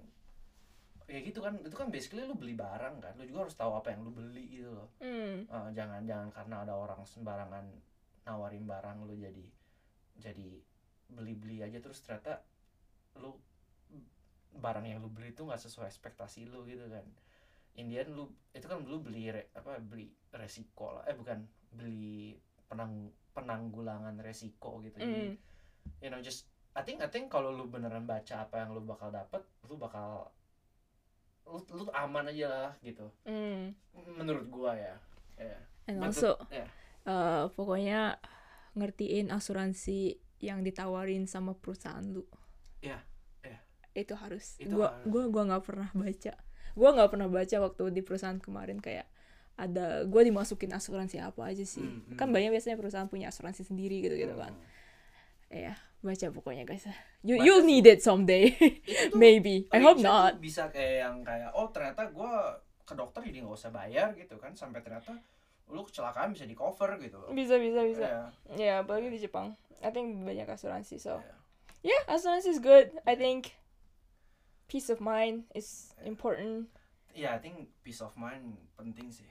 Speaker 1: ya gitu kan itu kan basically lu beli barang kan lu juga harus tahu apa yang lu beli gitu loh.
Speaker 2: Hmm.
Speaker 1: Ah, jangan jangan karena ada orang sembarangan nawarin barang lu jadi jadi beli beli aja terus ternyata lu barang yang lu beli itu nggak sesuai ekspektasi lu gitu kan Indian lu itu kan lu beli re- apa beli resiko lah eh bukan beli penang penanggulangan resiko gitu jadi
Speaker 2: Mm.
Speaker 1: you know just I think I think kalau lu beneran baca apa yang lu bakal dapet lu bakal lu, lu aman aja lah gitu
Speaker 2: Hmm.
Speaker 1: menurut gua ya ya
Speaker 2: and
Speaker 1: But
Speaker 2: also
Speaker 1: the- yeah.
Speaker 2: eh, pokoknya ngertiin asuransi yang ditawarin sama perusahaan lu
Speaker 1: Iya, iya.
Speaker 2: itu harus
Speaker 1: Itu
Speaker 2: gua
Speaker 1: harus.
Speaker 2: gua gua nggak pernah baca gua nggak pernah baca waktu di perusahaan kemarin kayak ada gua dimasukin asuransi apa aja sih.
Speaker 1: Hmm,
Speaker 2: kan banyak biasanya perusahaan punya asuransi sendiri gitu gitu kan. Ya baca pokoknya guys. You
Speaker 1: Baca
Speaker 2: you'll need it someday. *laughs* Maybe. I hope not.
Speaker 1: bisa kayak yang kayak oh ternyata gua ke dokter jadi nggak usah bayar gitu kan sampai ternyata lu kecelakaan bisa di cover gitu. Loh
Speaker 2: bisa bisa bisa.
Speaker 1: Ya,
Speaker 2: ya apalagi di Jepang. I think banyak asuransi so.
Speaker 1: Ya.
Speaker 2: yeah asuransi is good I think peace of mind is important.
Speaker 1: Ya I think peace of mind penting sih.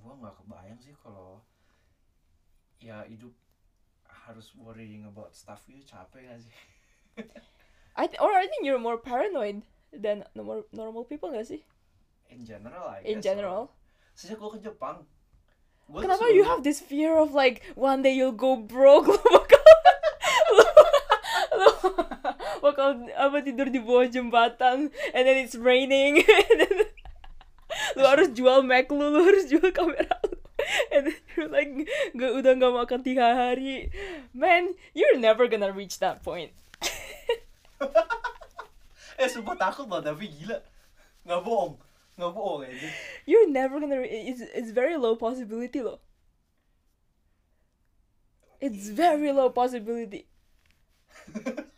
Speaker 1: Gua nggak kebayang sih kalau ya hidup harus worrying about stuff gitu capek gak sih? *laughs*
Speaker 2: I th- or I think you're more paranoid than normal normal people gak sih?
Speaker 1: In general I
Speaker 2: in
Speaker 1: guess so.
Speaker 2: general.
Speaker 1: Sejak gua ke Jepang gua
Speaker 2: Kenapa you have this fear of like one day you'll go broke *laughs* bakal apa tidur di bawah jembatan and then it's raining. *laughs* Then lu harus jual Mac lu lu harus jual kamera lu. And then you're like gak udah gak makan tiga hari. Man you're never gonna reach that point. *laughs*
Speaker 1: Eh sumpah takut banget tapi gila. Nggak bohong nggak bohong aja.
Speaker 2: You're never gonna it's it's very low possibility loh. It's very low possibility *laughs*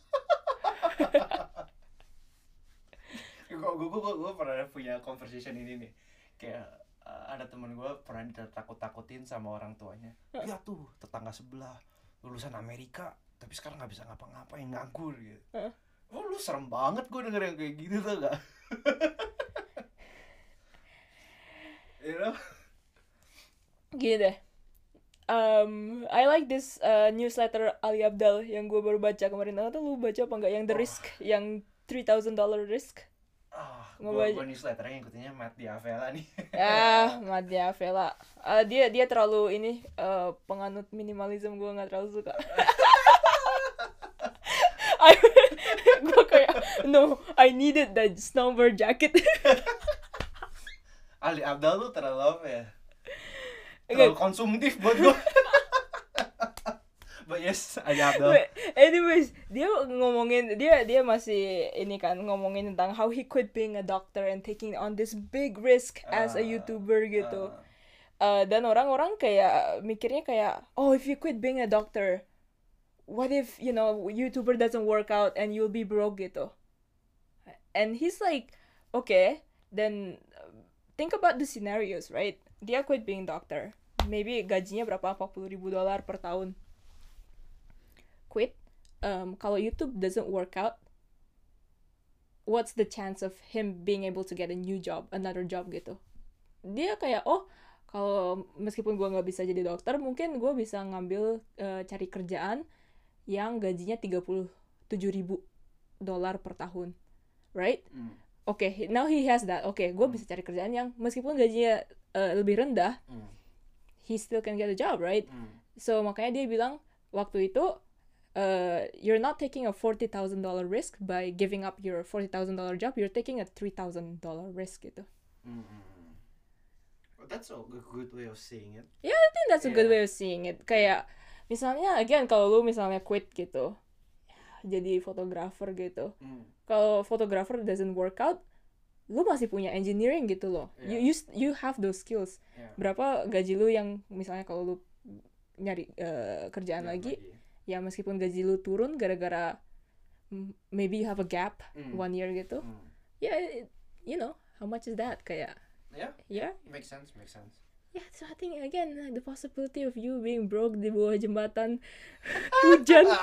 Speaker 1: gue gue pernah punya conversation ini nih kayak uh, ada temen gue pernah ditakut takutin sama orang tuanya ya tuh tetangga sebelah lulusan Amerika tapi sekarang nggak bisa ngapa-ngapain nganggur gitu oh lu serem banget gue denger yang kayak gitu tuh gak *laughs* you know
Speaker 2: Gini deh. Um, I like this uh, newsletter Ali Abdal yang gue baru baca kemarin. Tuh lu baca apa enggak? Yang The
Speaker 1: Oh.
Speaker 2: Risk, yang $3,000 Risk.
Speaker 1: Gue
Speaker 2: ngebaca
Speaker 1: gue newsletternya ngikutinnya Matt Diavela nih. *laughs*
Speaker 2: Ya Madya Vela Eh, dia dia terlalu ini eh, penganut minimalism gue nggak terlalu suka. *laughs* *laughs* Gue kayak no I needed that snowboard jacket.
Speaker 1: Ali Abdal tuh terlalu apa ya? Terlalu konsumtif buat gue but yes Ali Abdal
Speaker 2: Wait, anyways dia ngomongin dia dia masih ini kan ngomongin tentang how he quit being a doctor and taking on this big risk as a
Speaker 1: Ah,
Speaker 2: youtuber gitu.
Speaker 1: Ah,
Speaker 2: Uh, dan orang-orang kayak mikirnya kayak oh if you quit being a doctor what if you know youtuber doesn't work out and you'll be broke gitu. And he's like okay then uh, think about the scenarios right? Dia quit being doctor. Maybe gajinya berapa? 40 ribu dolar per tahun quit um, kalau YouTube doesn't work out what's the chance of him being able to get a new job another job gitu? Dia kayak oh kalau meskipun gua nggak bisa jadi dokter mungkin gue bisa ngambil eh, cari kerjaan yang gajinya 37 ribu dolar per tahun right?
Speaker 1: Hmm,
Speaker 2: oke now he has that. Oke gue bisa cari kerjaan yang meskipun gajinya eh, lebih rendah
Speaker 1: hmm,
Speaker 2: he still can get a job right?
Speaker 1: Hmm.
Speaker 2: so makanya dia bilang waktu itu uh, you're not taking a forty thousand dollar risk by giving up your forty thousand dollar job. You're taking a three thousand dollar risk gitu.
Speaker 1: Hmm, hmm, hmm. Well, that's a good, way of seeing it.
Speaker 2: I think that's a good
Speaker 1: Yeah.
Speaker 2: way of seeing it. Kayak misalnya again kalau lu misalnya quit gitu jadi fotografer gitu.
Speaker 1: Hmm,
Speaker 2: kalau fotografer doesn't work out lu masih punya engineering gitu loh. You,
Speaker 1: Yeah.
Speaker 2: you s- you have those skills.
Speaker 1: Yeah.
Speaker 2: berapa gaji lu yang misalnya kalau lu nyari eh, kerjaan
Speaker 1: Jangan
Speaker 2: lagi ya meskipun gaji lu turun gara-gara mm, maybe you have a gap
Speaker 1: Hmm,
Speaker 2: one year gitu.
Speaker 1: Hmm.
Speaker 2: ya it- you know how much is that? Kayak
Speaker 1: yeah
Speaker 2: ya.
Speaker 1: Makes sense makes sense.
Speaker 2: Ya so I think again the possibility of you being broke di bawah jembatan *laughs* hujan. *laughs*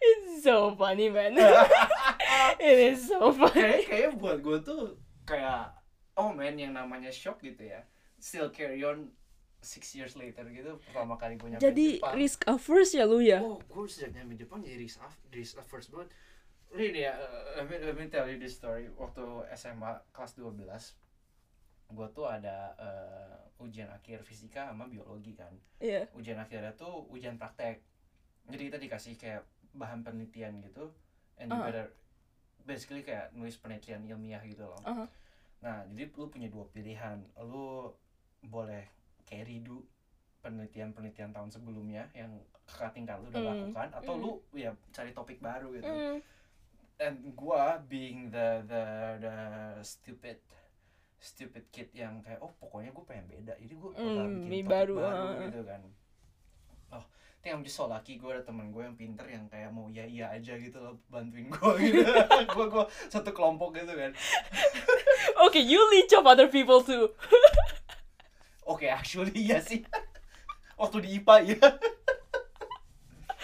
Speaker 2: It's so funny man. *laughs* It is so funny.
Speaker 1: kayak kayak buat gue tuh kayak oh man yang namanya shock gitu ya. Still carry on six years later gitu pertama kali gue nyampe
Speaker 2: jadi
Speaker 1: Jepang.
Speaker 2: risk averse ya lu ya?
Speaker 1: Oh gue sejak nyampe Jepang jadi risk af risk averse banget. Ini ya uh, let, me, let me tell you this story. Waktu SMA kelas 12 gue tuh ada uh, ujian akhir fisika sama biologi kan.
Speaker 2: Iya.
Speaker 1: ujian akhirnya tuh ujian praktek. Jadi kita dikasih kayak bahan penelitian gitu and you
Speaker 2: Uh-huh.
Speaker 1: better basically kayak nulis penelitian ilmiah gitu loh.
Speaker 2: Uh-huh.
Speaker 1: Nah jadi lu punya dua pilihan. Lu boleh kayak redo penelitian penelitian tahun sebelumnya yang kakak tingkat lu udah
Speaker 2: Hmm,
Speaker 1: lakukan atau
Speaker 2: hmm.
Speaker 1: lu ya cari topik baru gitu.
Speaker 2: Mm.
Speaker 1: and gua being the the the stupid stupid kid yang kayak oh pokoknya gue pengen beda. Jadi gue bakal
Speaker 2: Hmm,
Speaker 1: bikin topik
Speaker 2: baru,
Speaker 1: baru,
Speaker 2: ah.
Speaker 1: gitu kan. Oh think I'm just so lucky gue ada temen gue yang pinter yang kayak mau iya iya aja gitu loh bantuin gue gitu. *laughs* Gue gue satu kelompok gitu kan
Speaker 2: Okay, you leech off other people too. *laughs*
Speaker 1: oke actually *laughs* iya sih waktu di IPA ya *laughs*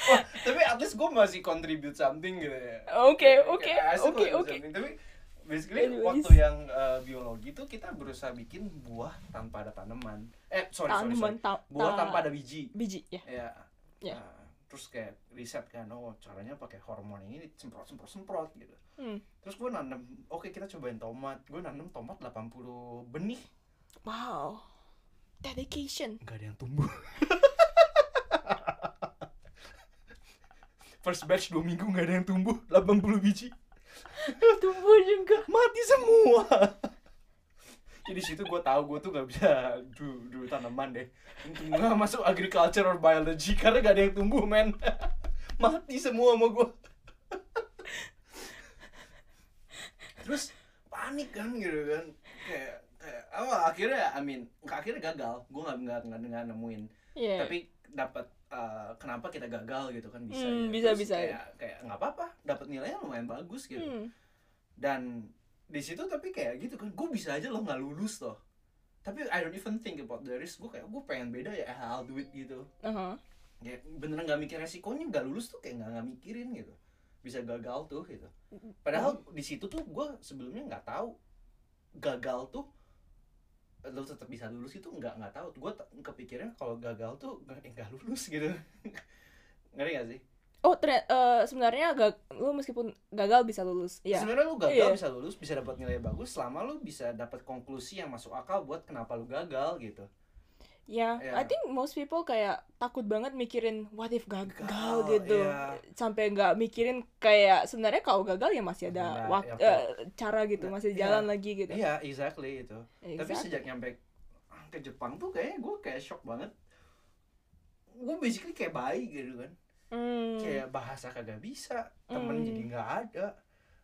Speaker 1: Wah, tapi at least gue masih contribute something gitu ya
Speaker 2: Oke, oke, oke, oke.
Speaker 1: tapi basically
Speaker 2: Anyways.
Speaker 1: waktu yang uh, biologi tuh kita berusaha bikin buah tanpa ada tanaman eh sorry sorry, sorry.
Speaker 2: Tanaman ta-
Speaker 1: buah
Speaker 2: ta-
Speaker 1: tanpa ada biji
Speaker 2: biji ya.
Speaker 1: ya
Speaker 2: Ya.
Speaker 1: Nah, terus kayak riset kan oh caranya pakai hormon ini semprot semprot semprot gitu
Speaker 2: Hmm.
Speaker 1: terus gue nanam oke kita cobain tomat gue nanam tomat 80 benih
Speaker 2: Wow. Dedication.
Speaker 1: nggak ada yang tumbuh *laughs* first batch dua minggu nggak ada yang tumbuh 80 biji
Speaker 2: Tumbuh juga.
Speaker 1: mati semua jadi situ gue tahu gue tuh nggak bisa dulu dulu tanaman deh nggak masuk agriculture or biology karena gak ada yang tumbuh men *laughs* mati semua sama gue terus panik kan gitu kan kayak kayak apa akhirnya I mean akhirnya gagal gue nggak nggak nggak nggak nemuin
Speaker 2: Iya.
Speaker 1: tapi dapat uh, kenapa kita gagal gitu kan bisa
Speaker 2: Hmm,
Speaker 1: ya.
Speaker 2: bisa,
Speaker 1: Terus
Speaker 2: bisa.
Speaker 1: kayak kayak nggak apa-apa dapat nilainya lumayan bagus gitu
Speaker 2: Hmm.
Speaker 1: dan di situ tapi kayak gitu kan. Gue bisa aja loh nggak lulus loh tapi I don't even think about the risk. Gue kayak gue pengen beda ya I'll do it gitu.
Speaker 2: Aha.
Speaker 1: ya beneran nggak mikir resikonya nggak lulus tuh kayak nggak nggak mikirin gitu. Bisa gagal tuh gitu. Padahal di situ tuh gue sebelumnya nggak tahu. Gagal tuh lo tetap bisa lulus itu nggak nggak tahu. Gue kepikirnya kalau gagal tuh nggak eh, nggak lulus gitu. *laughs* Ngerti gak sih
Speaker 2: oh ternyata eh, sebenarnya gak, lu meskipun gagal bisa lulus ya
Speaker 1: sebenarnya lu gagal
Speaker 2: Iya.
Speaker 1: bisa lulus bisa dapat nilai bagus selama lu bisa dapat konklusi yang masuk akal buat kenapa lu gagal gitu
Speaker 2: ya
Speaker 1: Iya.
Speaker 2: I think most people kayak takut banget mikirin what if gagal
Speaker 1: Gagal,
Speaker 2: gitu
Speaker 1: iya.
Speaker 2: sampai nggak mikirin kayak sebenarnya kalau gagal ya masih ada
Speaker 1: Nah,
Speaker 2: waktu
Speaker 1: ya,
Speaker 2: cara gitu
Speaker 1: Nah,
Speaker 2: masih
Speaker 1: iya.
Speaker 2: jalan lagi gitu
Speaker 1: iya exactly itu tapi
Speaker 2: Exactly.
Speaker 1: sejak nyampe ke Jepang tuh kayaknya gue kayak shock banget gue basically kayak bayi gitu kan
Speaker 2: Hmm.
Speaker 1: kayak bahasa kagak bisa temen
Speaker 2: Hmm.
Speaker 1: jadi nggak ada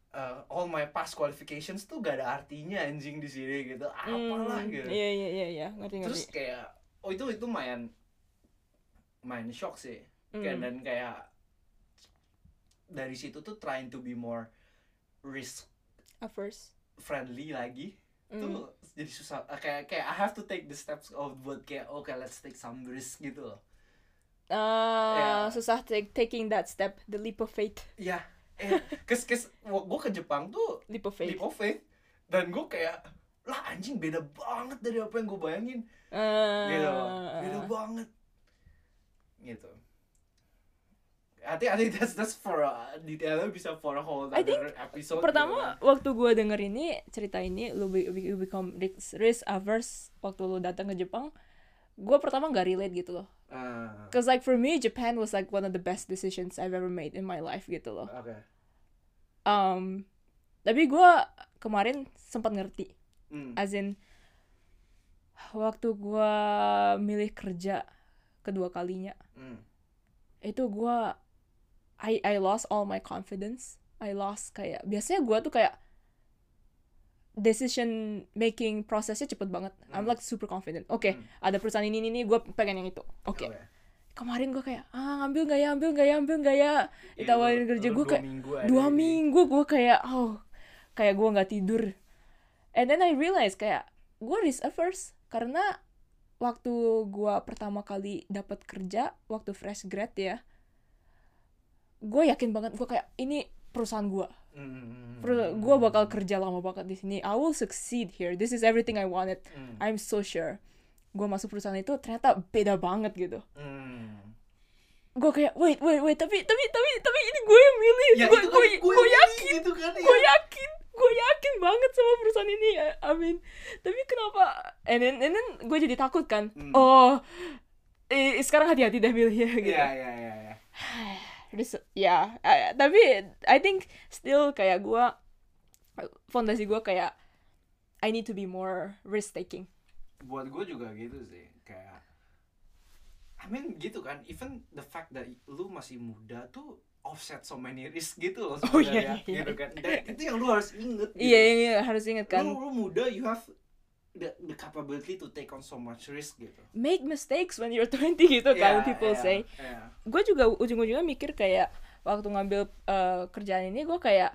Speaker 1: Uh, all my past qualifications tuh gak ada artinya anjing di sini gitu apalah
Speaker 2: Hmm,
Speaker 1: gitu
Speaker 2: Iya iya iya iya ngerti
Speaker 1: terus
Speaker 2: ngerti.
Speaker 1: kayak oh itu itu main main shock sih Kayak-
Speaker 2: Hmm.
Speaker 1: dan kayak dari situ tuh trying to be more risk
Speaker 2: first.
Speaker 1: friendly lagi
Speaker 2: Hmm.
Speaker 1: tuh jadi susah Uh, kayak kayak I have to take the steps of buat kayak oke let's take some risk gitu loh
Speaker 2: Ah,
Speaker 1: Ya.
Speaker 2: susah take, taking that step, the leap of faith,
Speaker 1: ya eh kes kes gue ke Jepang tuh
Speaker 2: leap of faith.
Speaker 1: leap of faith. Dan gue kayak lah anjing beda banget dari apa yang gue bayangin.
Speaker 2: Ah,
Speaker 1: gitu. Beda banget. Gitu. I think, I think that's that's for a, detailnya bisa for a whole
Speaker 2: I think
Speaker 1: episode
Speaker 2: Pertama, waktu gue denger ini cerita ini, lu, be- you become risk, risk averse waktu lu datang ke Jepang. Gue pertama gak relate gitu loh.
Speaker 1: Ah,
Speaker 2: Cause like for me, Japan was like one of the best decisions I've ever made in my life gitu loh.
Speaker 1: oke
Speaker 2: Um, tapi gue kemarin sempat ngerti,
Speaker 1: Hmm.
Speaker 2: as in waktu gue milih kerja kedua kalinya,
Speaker 1: Hmm.
Speaker 2: itu gue I I lost all my confidence. I lost kayak biasanya gue tuh kayak decision making prosesnya cepet banget. I'm
Speaker 1: Hmm.
Speaker 2: like super confident. Oke,
Speaker 1: Hmm.
Speaker 2: ada perusahaan ini ini, gue pengen yang itu. Oke.
Speaker 1: Oke.
Speaker 2: Kemarin gue kayak ah ngambil nggak ya, ambil nggak ya, ambil nggak ya.
Speaker 1: Iya,
Speaker 2: Ditawarin
Speaker 1: lu-
Speaker 2: kerja gue kayak
Speaker 1: minggu
Speaker 2: dua
Speaker 1: di-
Speaker 2: minggu gue kayak oh kayak gue nggak tidur. And then I realize kayak gue risk averse karena waktu gue pertama kali dapat kerja waktu fresh grad ya, gue yakin banget gue kayak ini perusahaan gue,
Speaker 1: Hmm.
Speaker 2: gue bakal kerja lama banget di sini. I will succeed here. This is everything I wanted.
Speaker 1: Hmm.
Speaker 2: I'm so sure. Gue masuk perusahaan itu ternyata beda banget gitu.
Speaker 1: Hmm.
Speaker 2: Gue kayak wait wait wait tapi tapi tapi tapi ini gue yang milih.
Speaker 1: Ya,
Speaker 2: gue
Speaker 1: itu kan
Speaker 2: gue
Speaker 1: gue
Speaker 2: gue yakin
Speaker 1: gitu kan ya.
Speaker 2: gue yakin gue yakin banget sama perusahaan ini ya I mean tapi kenapa and then, and then gue jadi takut kan
Speaker 1: Hmm.
Speaker 2: oh eh, sekarang hati-hati deh milih ya gitu
Speaker 1: Iya iya iya *sighs* iya.
Speaker 2: Terus, ya eh, tapi I think still kayak gue fondasi gue kayak I need to be more risk taking
Speaker 1: buat gue juga gitu sih kayak I mean gitu kan even the fact that lu masih muda tuh offset so many risk gitu loh
Speaker 2: Oh, iya,
Speaker 1: sebenarnya
Speaker 2: iya, iya.
Speaker 1: gitu kan dan itu yang lu harus inget gitu.
Speaker 2: iya iya harus ingat kan
Speaker 1: lu, lu muda you have the, the capability to take on so much risk gitu.
Speaker 2: Make mistakes when you're 20 gitu kan
Speaker 1: Iya,
Speaker 2: people
Speaker 1: iya,
Speaker 2: say.
Speaker 1: iya.
Speaker 2: gue juga ujung-ujungnya mikir kayak waktu ngambil eh, kerjaan ini gue kayak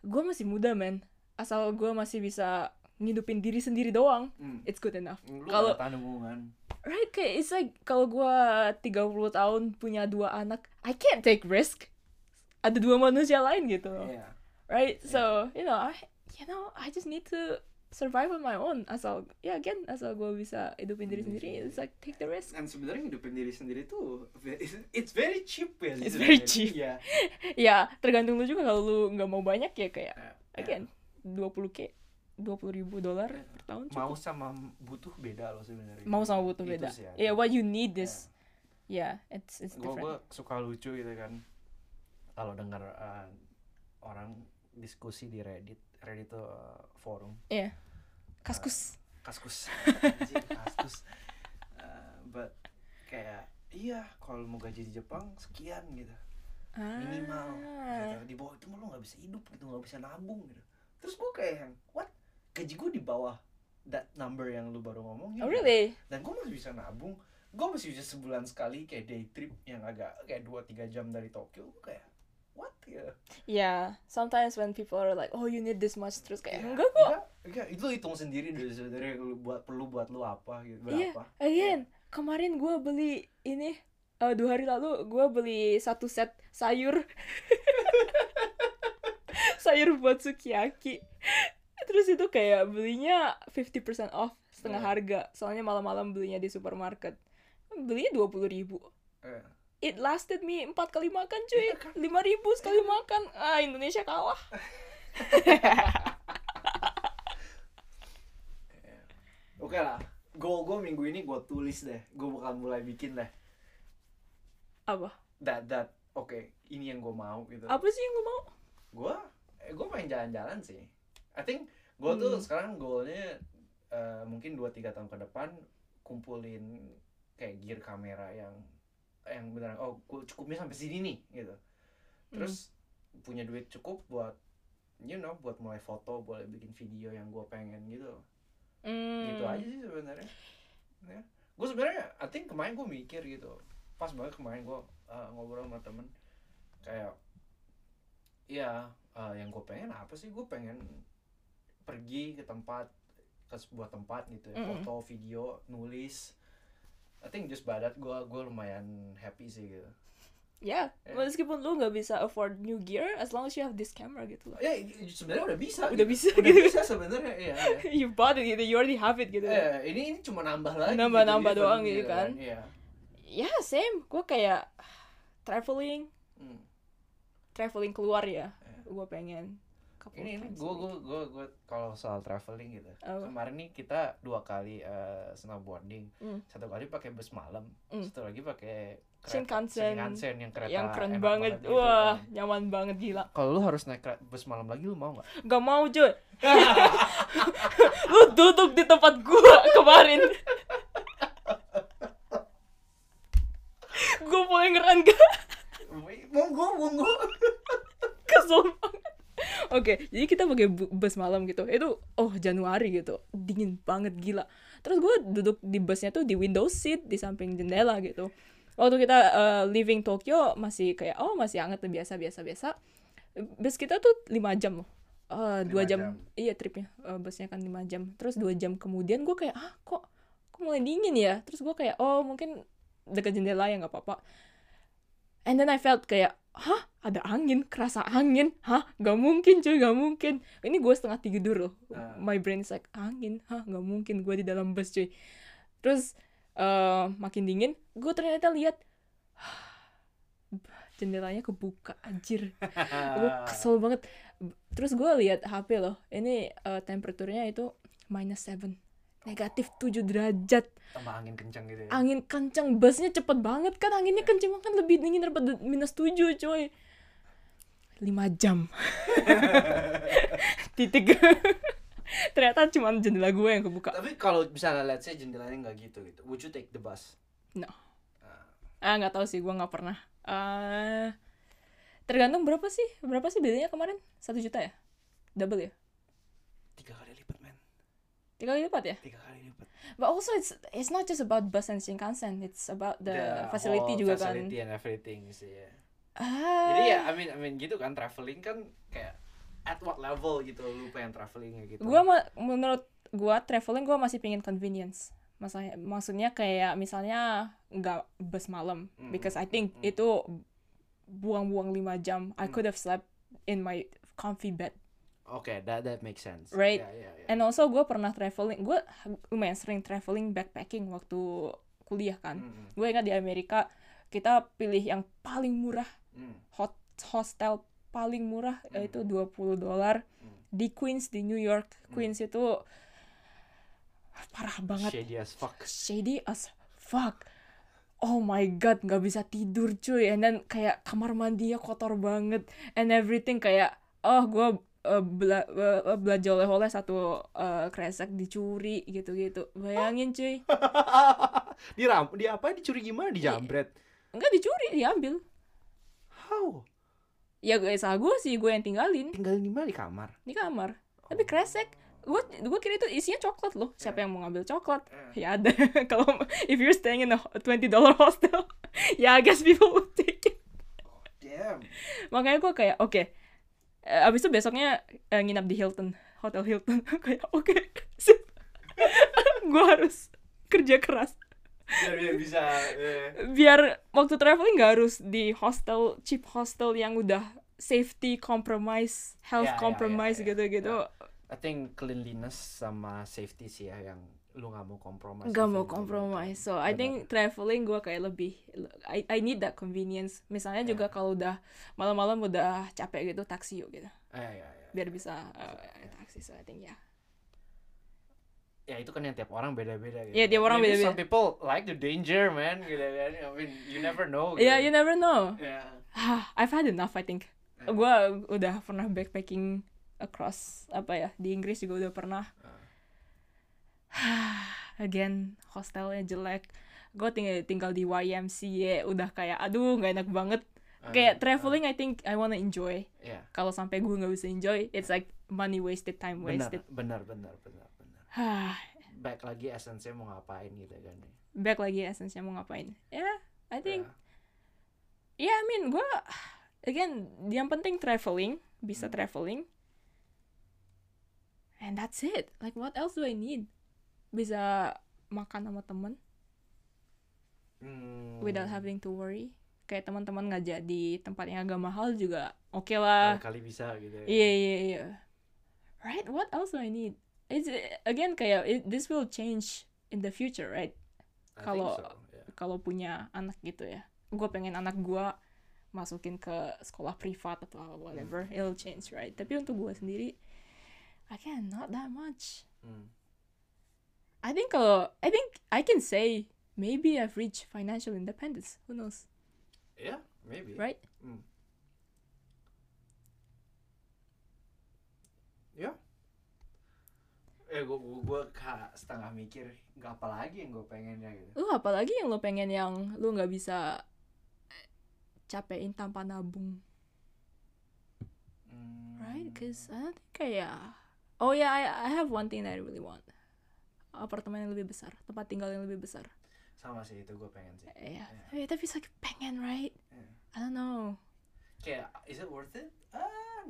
Speaker 2: gue masih muda men. Asal gue masih bisa ngidupin diri sendiri doang
Speaker 1: Hmm.
Speaker 2: it's good enough.
Speaker 1: Lu
Speaker 2: Kalau-
Speaker 1: tanggungan.
Speaker 2: Right kayak it's like kalau gue 30 tahun punya dua anak I can't take risk. Ada dua manusia lain gitu.
Speaker 1: Iya.
Speaker 2: right so you know I you know I just need to survive on my own. Asal ya again asal gue bisa hidupin diri sendiri it's like take the risk.
Speaker 1: Dan sebenarnya hidupin diri sendiri tuh it's very cheap ya
Speaker 2: It's very cheap.
Speaker 1: Iya. *laughs*
Speaker 2: ya tergantung lu juga. Kalau lu nggak mau banyak ya kayak
Speaker 1: Iya.
Speaker 2: again 20 k 20 ribu dolar per tahun
Speaker 1: mau
Speaker 2: cukup.
Speaker 1: sama butuh beda loh sebenarnya.
Speaker 2: Mau sama butuh beda.
Speaker 1: ya.
Speaker 2: yeah what you need is yeah it's it's
Speaker 1: gue
Speaker 2: different.
Speaker 1: suka lucu gitu kan. Kalau dengar uh, orang diskusi di Reddit Reddit tuh uh, forum
Speaker 2: yeah kaskus.
Speaker 1: kaskus. *laughs* Anjing, kaskus. Uh, but kayak iya kalau mau gaji di Jepang sekian gitu. Minimal.
Speaker 2: Ah.
Speaker 1: gitu. di bawah itu lo nggak bisa hidup gitu nggak bisa nabung gitu. Terus gue kayak yang what? Gaji gue di bawah that number yang lu baru ngomongin
Speaker 2: oh
Speaker 1: gitu.
Speaker 2: really?
Speaker 1: Dan gue masih bisa nabung. Gue masih bisa sebulan sekali kayak day trip yang agak kayak 2-3 jam dari Tokyo gue kayak what ya
Speaker 2: yeah sometimes when people are like oh you need this much terus kayak
Speaker 1: Ya,
Speaker 2: enggak kok.
Speaker 1: enggak, enggak, itu hitung sendiri sebenarnya lu buat perlu buat lu apa gitu
Speaker 2: Iya,
Speaker 1: berapa.
Speaker 2: again kemarin gue beli ini eh, dua hari lalu gue beli satu set sayur. *laughs* Sayur buat sukiyaki. Terus itu kayak belinya 50% off setengah
Speaker 1: Iya.
Speaker 2: harga. Soalnya malam-malam belinya di supermarket. Belinya dua puluh ribu it lasted me empat kali makan cuy
Speaker 1: Iya kan?
Speaker 2: lima ribu sekali makan ah Indonesia kalah *laughs*
Speaker 1: Oke lah, goal gue minggu ini gue tulis deh. Gue bakal mulai bikin deh.
Speaker 2: apa
Speaker 1: That that oke ini yang gue mau gitu.
Speaker 2: apa sih yang lo mau
Speaker 1: Gue eh, gue main jalan-jalan sih. I think gue tuh
Speaker 2: Hmm.
Speaker 1: sekarang goalnya eh, mungkin 2-3 tahun ke depan kumpulin kayak gear kamera yang yang beneran oh gue cukupnya sampai sini nih gitu. Terus punya duit cukup buat you know buat mulai foto, boleh bikin video yang gue pengen gitu.
Speaker 2: Hmm.
Speaker 1: gitu aja sih sebenarnya ya. gue sebenarnya I think kemarin gue mikir gitu pas banget kemarin gue uh, ngobrol sama temen kayak ya uh, yang gue pengen apa sih gue pengen pergi ke tempat ke sebuah tempat gitu ya,
Speaker 2: Mm-mm.
Speaker 1: foto video nulis I think just by that gue gue lumayan happy sih gitu
Speaker 2: ya
Speaker 1: Ya.
Speaker 2: meskipun lu nggak bisa afford new gear as long as you have this camera gitu loh
Speaker 1: ya sebenarnya udah bisa
Speaker 2: Udah
Speaker 1: gitu.
Speaker 2: bisa
Speaker 1: udah
Speaker 2: gitu.
Speaker 1: bisa sebenarnya ya, ya. *laughs*
Speaker 2: you bought it gitu you already have it gitu
Speaker 1: Eh, ini ini cuma nambah lagi
Speaker 2: Nambah-nambah
Speaker 1: gitu,
Speaker 2: doang
Speaker 1: event
Speaker 2: gitu kan.
Speaker 1: iya
Speaker 2: ya same gue kayak traveling
Speaker 1: Hmm.
Speaker 2: traveling keluar ya
Speaker 1: Eh.
Speaker 2: gue pengen couple
Speaker 1: ini ini gue gue gue gue kalau soal traveling gitu.
Speaker 2: Apa?
Speaker 1: kemarin nih kita dua kali eh, snowboarding.
Speaker 2: Hmm.
Speaker 1: satu kali pakai bus malam
Speaker 2: Hmm.
Speaker 1: satu lagi pakai
Speaker 2: Shinkansen.
Speaker 1: Shinkansen yang kereta
Speaker 2: yang keren
Speaker 1: enak
Speaker 2: banget,
Speaker 1: gitu
Speaker 2: wah
Speaker 1: kan.
Speaker 2: nyaman banget gila.
Speaker 1: Kalau lu harus naik bus malam lagi lu mau nggak?
Speaker 2: Gak mau cuy *laughs* Lu duduk di tempat gua kemarin. *laughs* Gua boleh ngerangga
Speaker 1: monggo monggo
Speaker 2: Kesel banget Oke, jadi kita pakai bu- bus malam gitu. Itu, oh Januari gitu. Dingin banget, gila. Terus gue duduk di busnya tuh di window seat Di samping jendela gitu. Waktu kita uh, leaving Tokyo Masih kayak, oh masih hangat tuh biasa, biasa, biasa. Bus kita tuh 5 jam loh. Eh, dua
Speaker 1: Lima
Speaker 2: jam.
Speaker 1: jam.
Speaker 2: iya tripnya Eh, busnya kan 5 jam. Terus dua jam kemudian gue kayak ah kok kok mulai dingin ya? Terus gue kayak oh mungkin dekat jendela ya nggak apa-apa and then I felt kayak hah? Ada angin? Kerasa angin? Hah? Nggak mungkin cuy nggak mungkin. Ini gue setengah tidur loh.
Speaker 1: Ah.
Speaker 2: my brain is like angin? Hah? Nggak mungkin gue di dalam bus cuy. Terus eh, makin dingin gue ternyata lihat *sighs* jendelanya kebuka anjir. Gue *laughs* kesel banget. Terus gue lihat HP loh. Ini eh, temperaturnya itu minus 7 negatif 7 derajat.
Speaker 1: Tambah angin kencang gitu ya?
Speaker 2: Angin kencang busnya cepet banget kan. Anginnya kencang kan. Lebih dingin daripada minus 7 coy 5 jam. *laughs* Titik. *laughs* Ternyata cuma jendela gue yang kebuka.
Speaker 1: Tapi kalau misalnya let's say jendelanya nggak gitu gitu. Would you take the bus?
Speaker 2: Ah. Nggak tahu sih. Gue nggak pernah. Ah tergantung berapa sih? Berapa sih bedanya kemarin? Satu juta ya? Double ya?
Speaker 1: Tiga kali
Speaker 2: tiga kali lipat ya
Speaker 1: tiga kali lipat
Speaker 2: But also it's it's not just about bus and Shinkansen, it's about the, facility
Speaker 1: whole
Speaker 2: juga
Speaker 1: facility
Speaker 2: kan.
Speaker 1: and everything sih ya
Speaker 2: Ah.
Speaker 1: jadi ya I mean I mean gitu kan traveling kan kayak at what level gitu lu pengen traveling gitu
Speaker 2: gua menurut gua traveling gua masih pengen convenience. Maksudnya maksudnya kayak misalnya nggak bus malam
Speaker 1: Mm,
Speaker 2: because I think
Speaker 1: mm.
Speaker 2: itu buang-buang 5 jam. I
Speaker 1: Mm.
Speaker 2: could have slept in my comfy bed.
Speaker 1: Oke, that that makes sense.
Speaker 2: Right.
Speaker 1: Yeah, yeah, yeah.
Speaker 2: And also gue pernah traveling, gue lumayan sering traveling backpacking waktu kuliah kan.
Speaker 1: Mm,
Speaker 2: Gue ingat di Amerika kita pilih yang paling murah
Speaker 1: mm,
Speaker 2: hot hostel paling murah
Speaker 1: Hmm.
Speaker 2: yaitu 20 dolar
Speaker 1: Hmm.
Speaker 2: di Queens di New York.
Speaker 1: Hmm.
Speaker 2: Queens itu parah banget
Speaker 1: Shady as fuck.
Speaker 2: shady as fuck. Oh my god, nggak bisa tidur cuy. And then kayak kamar mandinya kotor banget and everything kayak oh gue bela uh, belanja oleh-oleh satu uh, kresek dicuri gitu-gitu. Bayangin cuy. *laughs*
Speaker 1: di ram, di apa? Dicuri gimana?
Speaker 2: Iya.
Speaker 1: Dijambret.
Speaker 2: Enggak dicuri, diambil.
Speaker 1: How?
Speaker 2: Ya gue salah gue sih, gue yang tinggalin
Speaker 1: Tinggalin di mana di kamar?
Speaker 2: di kamar. Tapi kresek. Gue gue kira itu isinya coklat loh. Siapa yang mau ngambil coklat? Ya ada. *laughs* Kalau if you're staying in a 20 dollar hostel, *laughs* ya I guess people would take it.
Speaker 1: Damn.
Speaker 2: Makanya gue kayak oke. Eh, abis itu besoknya eh, nginap di Hilton, Hotel Hilton. *laughs* kayak oke. sip. *laughs* gue harus kerja keras
Speaker 1: Biar biar bisa. eh.
Speaker 2: biar waktu traveling gak harus di hostel cheap hostel yang udah safety compromise, health
Speaker 1: Ya, ya, ya,
Speaker 2: compromise
Speaker 1: ya.
Speaker 2: gitu-gitu.
Speaker 1: I think cleanliness sama safety sih ya yang lu nggak mau kompromi
Speaker 2: Gak mau compromise. So I think traveling gue kayak lebih I I need that convenience. Misalnya juga
Speaker 1: Yeah.
Speaker 2: kalau udah malam-malam udah capek gitu taksi yuk gitu.
Speaker 1: eh, ya, ya.
Speaker 2: Biar bisa uh, taksi. So I think ya.
Speaker 1: ya itu kan yang tiap orang beda-beda gitu.
Speaker 2: Iya, tiap orang beda-beda.
Speaker 1: some people like the danger man gitu kan I mean you never know
Speaker 2: Yeah,
Speaker 1: gitu.
Speaker 2: you never know.
Speaker 1: Ya.
Speaker 2: I've had enough I think.
Speaker 1: Yeah.
Speaker 2: Gue udah pernah backpacking across apa ya di Inggris juga udah pernah. *sighs* Again hostelnya jelek. Gue tinggal tinggal di YMCA udah kayak aduh nggak enak banget.
Speaker 1: Ah,
Speaker 2: Kayak
Speaker 1: ah,
Speaker 2: traveling I think I wanna enjoy.
Speaker 1: ya
Speaker 2: Kalau sampai gue nggak bisa enjoy, it's like money wasted, time
Speaker 1: benar
Speaker 2: wasted.
Speaker 1: benar benar benar benar *sighs* back lagi esensinya mau ngapain gitu kan
Speaker 2: Back lagi essence-nya mau ngapain? Ya, yeah, I think
Speaker 1: Ya.
Speaker 2: yeah, I mean gue again yang penting traveling bisa
Speaker 1: Hmm.
Speaker 2: traveling and that's it like what else do I need bisa makan sama temen
Speaker 1: Hmm.
Speaker 2: without having to worry. Kayak teman-teman ngajak di tempat yang agak mahal juga oke lah.
Speaker 1: Kali bisa gitu ya.
Speaker 2: iya iya iya. Right? What else do I need? It's again kayak it, this will change in the future right? Kalau-
Speaker 1: so,
Speaker 2: kalau punya anak gitu ya. Gue pengen anak gue masukin ke sekolah privat atau whatever it'll change right? Tapi untuk gue sendiri I can not that much.
Speaker 1: Hmm.
Speaker 2: I think kalau I think I can say maybe I've reached financial independence who knows
Speaker 1: Yeah, maybe
Speaker 2: right
Speaker 1: Hmm. Ya. Eh gua gua, gua ka- setengah mikir nggak apa lagi yang gue pengennya gitu.
Speaker 2: lu apalagi yang lo pengen yang lu nggak bisa capein tanpa nabung
Speaker 1: Hmm.
Speaker 2: right cause I don't think kayak oh yeah I, I have one thing that I really want apartemen yang lebih besar tempat tinggal yang lebih besar
Speaker 1: sama sih itu gue pengen sih.
Speaker 2: Iya,
Speaker 1: Iya.
Speaker 2: Eh, tapi it's like pengen, right?
Speaker 1: Iya.
Speaker 2: I don't know.
Speaker 1: Kayak is it worth it? Ah,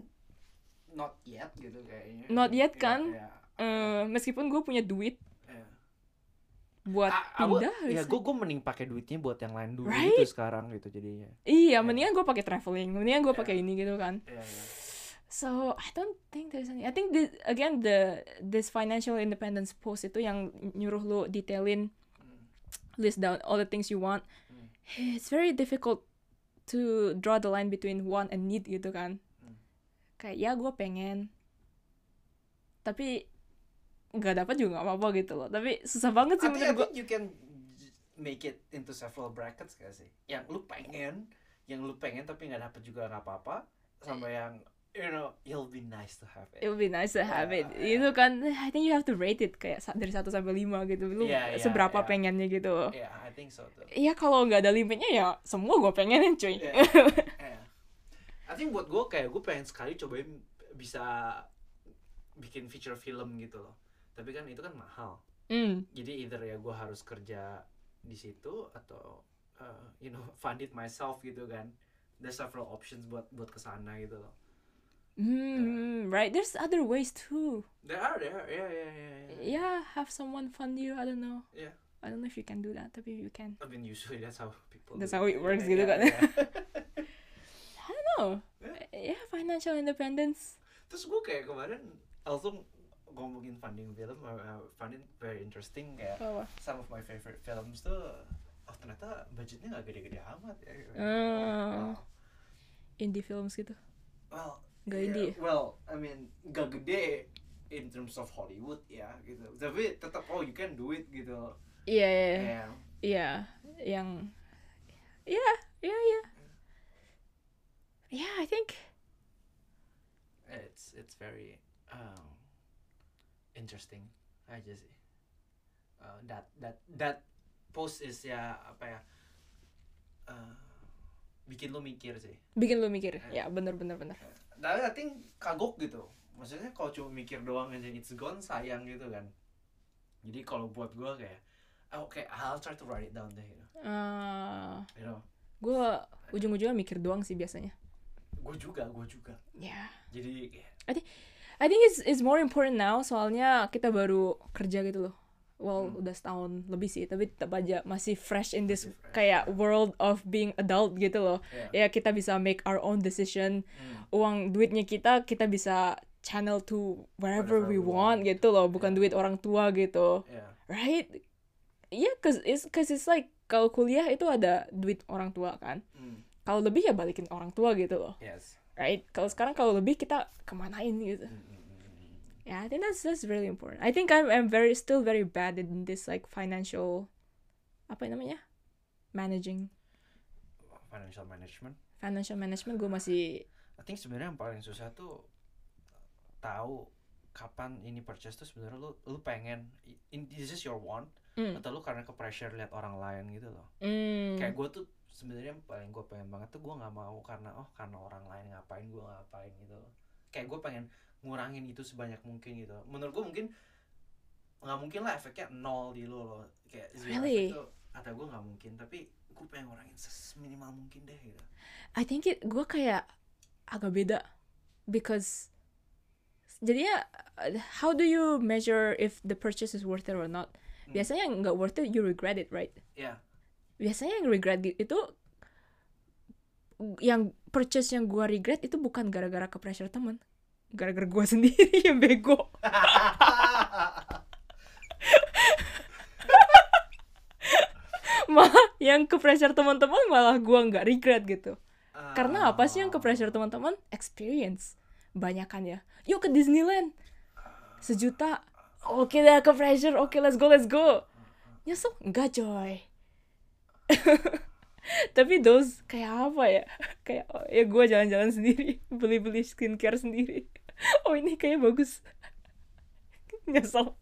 Speaker 1: not yet gitu kayaknya.
Speaker 2: Not yet,
Speaker 1: Iya,
Speaker 2: kan?
Speaker 1: iya,
Speaker 2: Eh, meskipun gue punya duit
Speaker 1: iya.
Speaker 2: buat
Speaker 1: Ah, ah,
Speaker 2: pindah,
Speaker 1: ya
Speaker 2: it's
Speaker 1: gue gue mending pakai duitnya buat yang lain dulu
Speaker 2: Right?
Speaker 1: gitu sekarang gitu jadinya.
Speaker 2: iya, mendingan gue pakai traveling, mendingan gue
Speaker 1: Iya.
Speaker 2: pakai ini gitu kan.
Speaker 1: Iya, iya.
Speaker 2: So I don't think there's any. I think this, again the this financial independence post itu yang nyuruh lo detailin list down all the things you want.
Speaker 1: Hmm.
Speaker 2: It's very difficult to draw the line between want and need gitu kan.
Speaker 1: Hmm.
Speaker 2: Kayak ya gue pengen, tapi nggak dapat juga nggak apa-apa gitu loh. Tapi susah banget sih menurut gue.
Speaker 1: you can make it into several brackets gak sih? Yang lu pengen, yang lu pengen tapi nggak dapet juga nggak apa-apa, sama yang you know it'll be nice to have
Speaker 2: It
Speaker 1: it.
Speaker 2: would be nice to have it.
Speaker 1: Yeah,
Speaker 2: Itu kan, I think you have to rate it kayak dari 1 sampai 5 gitu. Lu
Speaker 1: Yeah, yeah,
Speaker 2: seberapa
Speaker 1: yeah.
Speaker 2: pengennya gitu.
Speaker 1: Yeah, I think so too.
Speaker 2: Iya kalau nggak ada limitnya ya semua gue pengenin cuy.
Speaker 1: Yeah. *laughs* Yeah. I think buat gue kayak gue pengen sekali cobain bisa bikin feature film gitu loh. Tapi kan itu kan mahal.
Speaker 2: Hmm.
Speaker 1: Jadi either ya gue harus kerja di situ atau uh, you know *laughs* fund it myself gitu kan. There's several options buat buat ke sana gitu loh.
Speaker 2: Hmm, right. There's other ways too.
Speaker 1: There are there, yeah yeah yeah. yeah.
Speaker 2: Yeah, have someone fund you. I don't know.
Speaker 1: Yeah.
Speaker 2: I don't know if you can do that, tapi you can.
Speaker 1: I mean usually that's how people.
Speaker 2: That's how it works
Speaker 1: Yeah,
Speaker 2: gitu
Speaker 1: yeah,
Speaker 2: kan.
Speaker 1: yeah. *laughs*
Speaker 2: I don't know. Yeah, financial independence.
Speaker 1: Terus gue kayak kemarin langsung ngomongin funding film, I find it very interesting kayak
Speaker 2: Apa?
Speaker 1: some of my favorite films tuh oh ternyata budgetnya nggak gede-gede amat ya.
Speaker 2: Hmm.
Speaker 1: Wow.
Speaker 2: Indie films gitu.
Speaker 1: Well,
Speaker 2: Nggak
Speaker 1: yeah,
Speaker 2: indie.
Speaker 1: Well, I mean nggak gede in terms of Hollywood ya gitu. Tapi tetap oh you can do it gitu.
Speaker 2: Iya, iya, iya.
Speaker 1: Yeah.
Speaker 2: Iya, yang Iya, iya, iya. Yeah, I think
Speaker 1: It's it's very um, interesting aja sih. Uh, that that that post is ya apa ya uh, bikin lo mikir sih.
Speaker 2: bikin lu mikir. Ya, bener bener bener.
Speaker 1: Tapi I think kagok gitu. Maksudnya kalau cuma mikir doang then it's gone sayang gitu kan. Jadi kalau buat gue kayak oh, oke I'll try to write it down deh gitu.
Speaker 2: Eh,
Speaker 1: You know.
Speaker 2: gue ujung-ujungnya mikir doang sih biasanya.
Speaker 1: Gue juga, gue juga.
Speaker 2: Ya.
Speaker 1: Jadi kayak
Speaker 2: I think it's it's more important now soalnya kita baru kerja gitu loh. Well,
Speaker 1: Hmm.
Speaker 2: udah setahun lebih sih, tapi tetap aja masih fresh in this
Speaker 1: fresh,
Speaker 2: kayak
Speaker 1: ya.
Speaker 2: world of being adult gitu loh.
Speaker 1: ya.
Speaker 2: Ya kita bisa make our own decision.
Speaker 1: Hmm.
Speaker 2: Uang duitnya kita kita bisa channel to wherever we
Speaker 1: we
Speaker 2: want
Speaker 1: want.
Speaker 2: gitu loh, bukan
Speaker 1: Ya.
Speaker 2: duit orang tua gitu.
Speaker 1: Ya.
Speaker 2: right iya cause it's cause it's like kalau kuliah itu ada duit orang tua kan
Speaker 1: Hmm.
Speaker 2: kalau lebih ya balikin orang tua gitu loh
Speaker 1: Yes.
Speaker 2: right kalau sekarang kalau lebih kita kemanain gitu
Speaker 1: hmm, hmm.
Speaker 2: Yeah I think that's that's really important I think I'm I'm very still very bad in this like financial apa namanya managing
Speaker 1: Financial management.
Speaker 2: financial management gue masih
Speaker 1: I think sebenarnya yang paling susah tuh tahu kapan ini purchase tuh sebenarnya lu lu pengen in, this is your want
Speaker 2: mm,
Speaker 1: atau lu karena ke pressure lihat orang lain gitu loh.
Speaker 2: mm,
Speaker 1: Kayak gue tuh sebenarnya yang paling gue pengen banget tuh gue nggak mau karena oh karena orang lain ngapain gue ngapain gitu loh. Kayak gue pengen ngurangin itu sebanyak mungkin gitu. Menurut gue mungkin nggak mungkin lah efeknya nol di lu loh. Kayak zero
Speaker 2: Really?
Speaker 1: tuh kata gue nggak mungkin tapi gue pengen ngurangin seminimal mungkin deh gitu.
Speaker 2: I think it gue kayak agak beda because jadinya uh, how do you measure if the purchase is worth it or not
Speaker 1: Hmm.
Speaker 2: biasanya yang nggak worth it you regret it right
Speaker 1: Iya.
Speaker 2: biasanya yang regret itu yang purchase yang gua regret itu bukan gara-gara ke pressure temen gara-gara gua sendiri *laughs* yang bego. Malah yang ke pressure teman-teman malah gua nggak regret gitu. Karena apa sih yang ke pressure teman-teman? Experience. Banyakan ya. Yuk ke Disneyland. Sejuta. Oke deh ke pressure oke let's go let's go. Nyesel? Enggak coy. *laughs* Tapi those kayak apa ya? *laughs* Kayak oh, ya gue jalan-jalan sendiri. Beli-beli skincare sendiri *laughs* oh ini kayak bagus *laughs* nyesel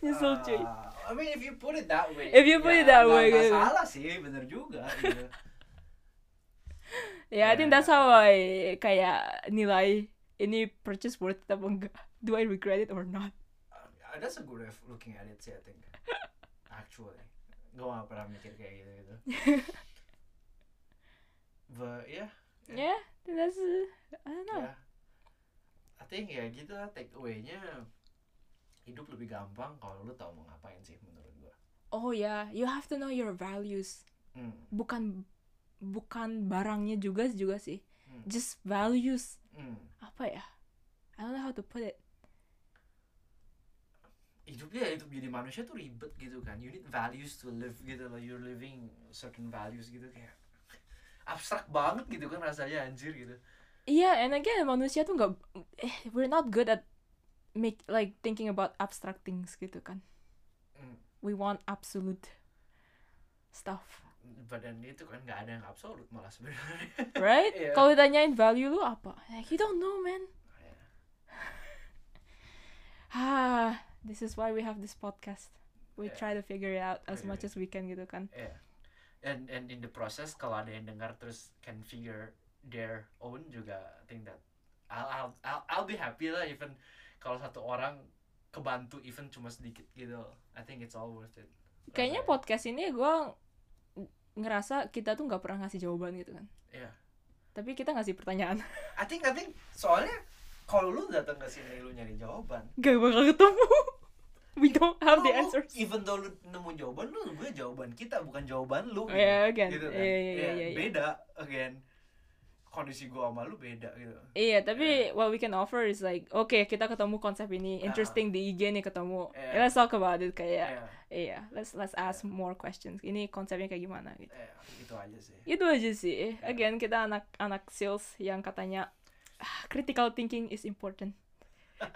Speaker 2: nyesel cuy
Speaker 1: Ah, I mean if you put it that way.
Speaker 2: If you put it that way,
Speaker 1: nggak
Speaker 2: gitu.
Speaker 1: salah sih, bener juga. gitu. *laughs*
Speaker 2: ya I think that's how I kayak nilai ini purchase worth it apa enggak do I regret it or not
Speaker 1: Uh, that's a good way of looking at it sih, I think. Actually, gue gak pernah mikir kayak gitu gitu. But yeah,
Speaker 2: yeah that's uh, I don't know
Speaker 1: yeah. I think ya gitu lah take away-nya hidup lebih gampang kalau lu tahu mau ngapain sih menurut gue.
Speaker 2: oh ya you have to know your values
Speaker 1: Hmm.
Speaker 2: bukan bukan barangnya juga juga sih
Speaker 1: Hmm.
Speaker 2: just values
Speaker 1: Hmm.
Speaker 2: apa ya I don't know how to put it
Speaker 1: hidupnya hidup jadi manusia tuh ribet gitu kan you need values to live gitu loh you're living certain values gitu kayak *laughs* abstrak banget gitu kan rasanya anjir gitu
Speaker 2: iya and again manusia tuh nggak eh, we're not good at make like thinking about abstract things gitu kan.
Speaker 1: Hmm.
Speaker 2: we want absolute stuff.
Speaker 1: Badan itu kan nggak ada yang absolut malah sebenarnya. *laughs*
Speaker 2: Right?
Speaker 1: Iya.
Speaker 2: kalau ditanyain value lu apa? Like you don't know man. *laughs* Ah this is why we have this podcast. We
Speaker 1: Yeah.
Speaker 2: try to figure it out as
Speaker 1: Yeah.
Speaker 2: much as we can gitu kan.
Speaker 1: Yeah and and in the process kalau ada yang dengar terus can figure their own juga I think that I'll I'll I'll, I'll be happy lah even kalau satu orang kebantu even cuma sedikit gitu. I think it's all worth it.
Speaker 2: Kayaknya
Speaker 1: Rasanya.
Speaker 2: podcast ini gue ngerasa kita tuh nggak pernah ngasih jawaban gitu kan.
Speaker 1: Iya.
Speaker 2: tapi kita ngasih pertanyaan.
Speaker 1: I think I think soalnya kalau lu datang ke sini lu nyari jawaban.
Speaker 2: Gak bakal ketemu. *laughs* We don't have the
Speaker 1: lu-
Speaker 2: answers.
Speaker 1: even though lu nemu jawaban lu gue jawaban kita bukan jawaban lu
Speaker 2: Oh, iya, again.
Speaker 1: gitu kan.
Speaker 2: Iya, iya, iya,
Speaker 1: Ya,
Speaker 2: iya.
Speaker 1: beda again kondisi gua sama lu beda gitu.
Speaker 2: Iya tapi what we can offer is like oke kita ketemu konsep ini
Speaker 1: Ah.
Speaker 2: interesting di IG nih ketemu.
Speaker 1: Iya.
Speaker 2: Yeah, let's talk about it kayak
Speaker 1: Iya,
Speaker 2: iya let's let's ask more questions. Ini konsepnya kayak gimana gitu.
Speaker 1: Iya, itu aja sih.
Speaker 2: Itu aja sih. Again kita anak anak sales yang katanya "Ah, critical thinking is important. *laughs*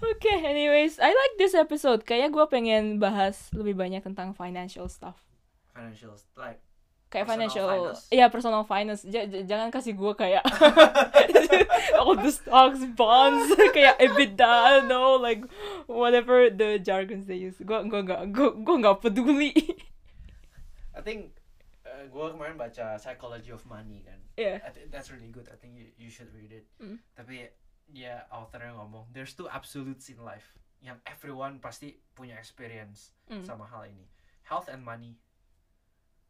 Speaker 2: Oke, anyways, I like this episode. Kayaknya gue pengen bahas lebih banyak tentang financial stuff.
Speaker 1: Financial like
Speaker 2: Kayak
Speaker 1: Personal
Speaker 2: financial,
Speaker 1: finance.
Speaker 2: iya personal finance. Ja- jangan kasih gue kayak *laughs* all the stocks, bonds, *laughs* kayak EBITDA, know, like whatever the jargons they use. Gue gue nggak gue gue nggak peduli. *laughs*
Speaker 1: I think uh, gua kemarin baca Psychology of Money kan
Speaker 2: Iya.
Speaker 1: I think that's really good I think you, you should read it
Speaker 2: Mm.
Speaker 1: tapi dia authornya ngomong there's two absolutes in life yang everyone pasti punya experience
Speaker 2: Mm.
Speaker 1: sama hal ini health and money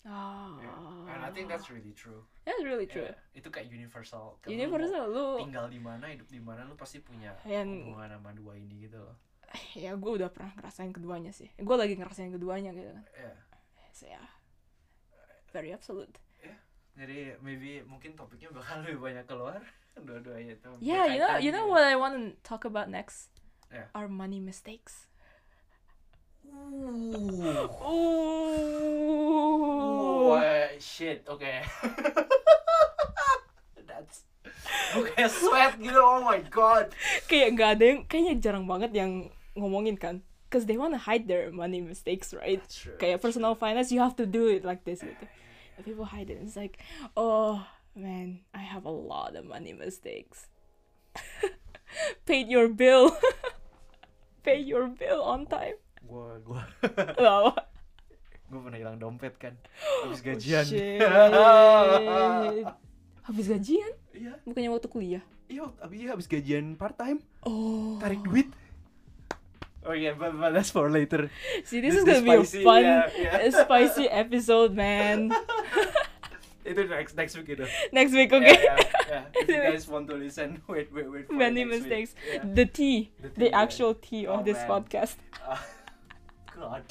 Speaker 2: Ah.
Speaker 1: and I think that's really true
Speaker 2: That's really true.
Speaker 1: Yeah, itu kayak universal lu
Speaker 2: Universal lu,
Speaker 1: mau tinggal di mana hidup di mana lu pasti punya
Speaker 2: Yang-
Speaker 1: hubungan sama dua ini gitu loh *sighs*
Speaker 2: ya gue udah pernah ngerasain keduanya sih. Gue lagi ngerasain keduanya gitu kan.
Speaker 1: yeah.
Speaker 2: So ya, very absolute.
Speaker 1: jadi maybe mungkin topiknya bakal lebih banyak keluar *laughs* dua-dua berdua ya tuh.
Speaker 2: Yeah, you know, you know what I want to talk about next?
Speaker 1: Yeah.
Speaker 2: Our money mistakes.
Speaker 1: Ooh.
Speaker 2: Ooh.
Speaker 1: Wah, shit, Okay. *laughs* That's kayak sweat gitu, oh my god.
Speaker 2: Kayak nggak ada yang, kayaknya jarang banget yang ngomongin kan. Cause they wanna hide their money mistakes, right?
Speaker 1: That's true,
Speaker 2: Kayak personal
Speaker 1: true.
Speaker 2: finance, you have to do it like this gitu. And people hide it. It's like, oh man, I have a lot of money mistakes. *laughs* Paid your bill. *laughs* Pay your bill on time.
Speaker 1: Gue, gue,
Speaker 2: Wow.
Speaker 1: gue pernah hilang dompet kan. Habis gajian.
Speaker 2: Oh. Habis gajian?
Speaker 1: Iya,
Speaker 2: Bukannya waktu kuliah?
Speaker 1: iya, habis iya, habis gajian part time,
Speaker 2: Oh.
Speaker 1: tarik duit. Oh iya, but, but that's for later.
Speaker 2: See, this,
Speaker 1: This-
Speaker 2: is gonna
Speaker 1: this
Speaker 2: be a
Speaker 1: spicy,
Speaker 2: fun,
Speaker 1: yeah, yeah.
Speaker 2: a spicy episode, man. *laughs*
Speaker 1: Itu next next week itu.
Speaker 2: Next week, okay?
Speaker 1: Yeah, yeah, yeah. If you guys want to listen, wait, wait, wait. For
Speaker 2: Many
Speaker 1: next week.
Speaker 2: mistakes.
Speaker 1: Yeah.
Speaker 2: The T,
Speaker 1: The
Speaker 2: the,
Speaker 1: tea, yeah.
Speaker 2: actual T
Speaker 1: Oh,
Speaker 2: of this
Speaker 1: man.
Speaker 2: podcast.
Speaker 1: Uh, *laughs* God.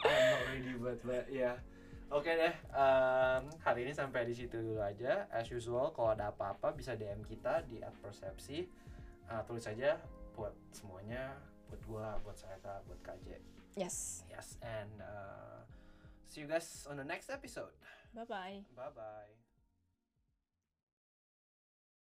Speaker 1: I'm not ready but, but yeah. Oke deh, em, hari ini sampai di situ dulu aja. As usual, kalau ada apa-apa bisa DM kita di @persepsi. Uh, tulis aja buat semuanya, buat gua, buat saya, buat KJ.
Speaker 2: Yes.
Speaker 1: Yes, and uh, see you guys on the next episode.
Speaker 2: Bye bye.
Speaker 1: Bye bye.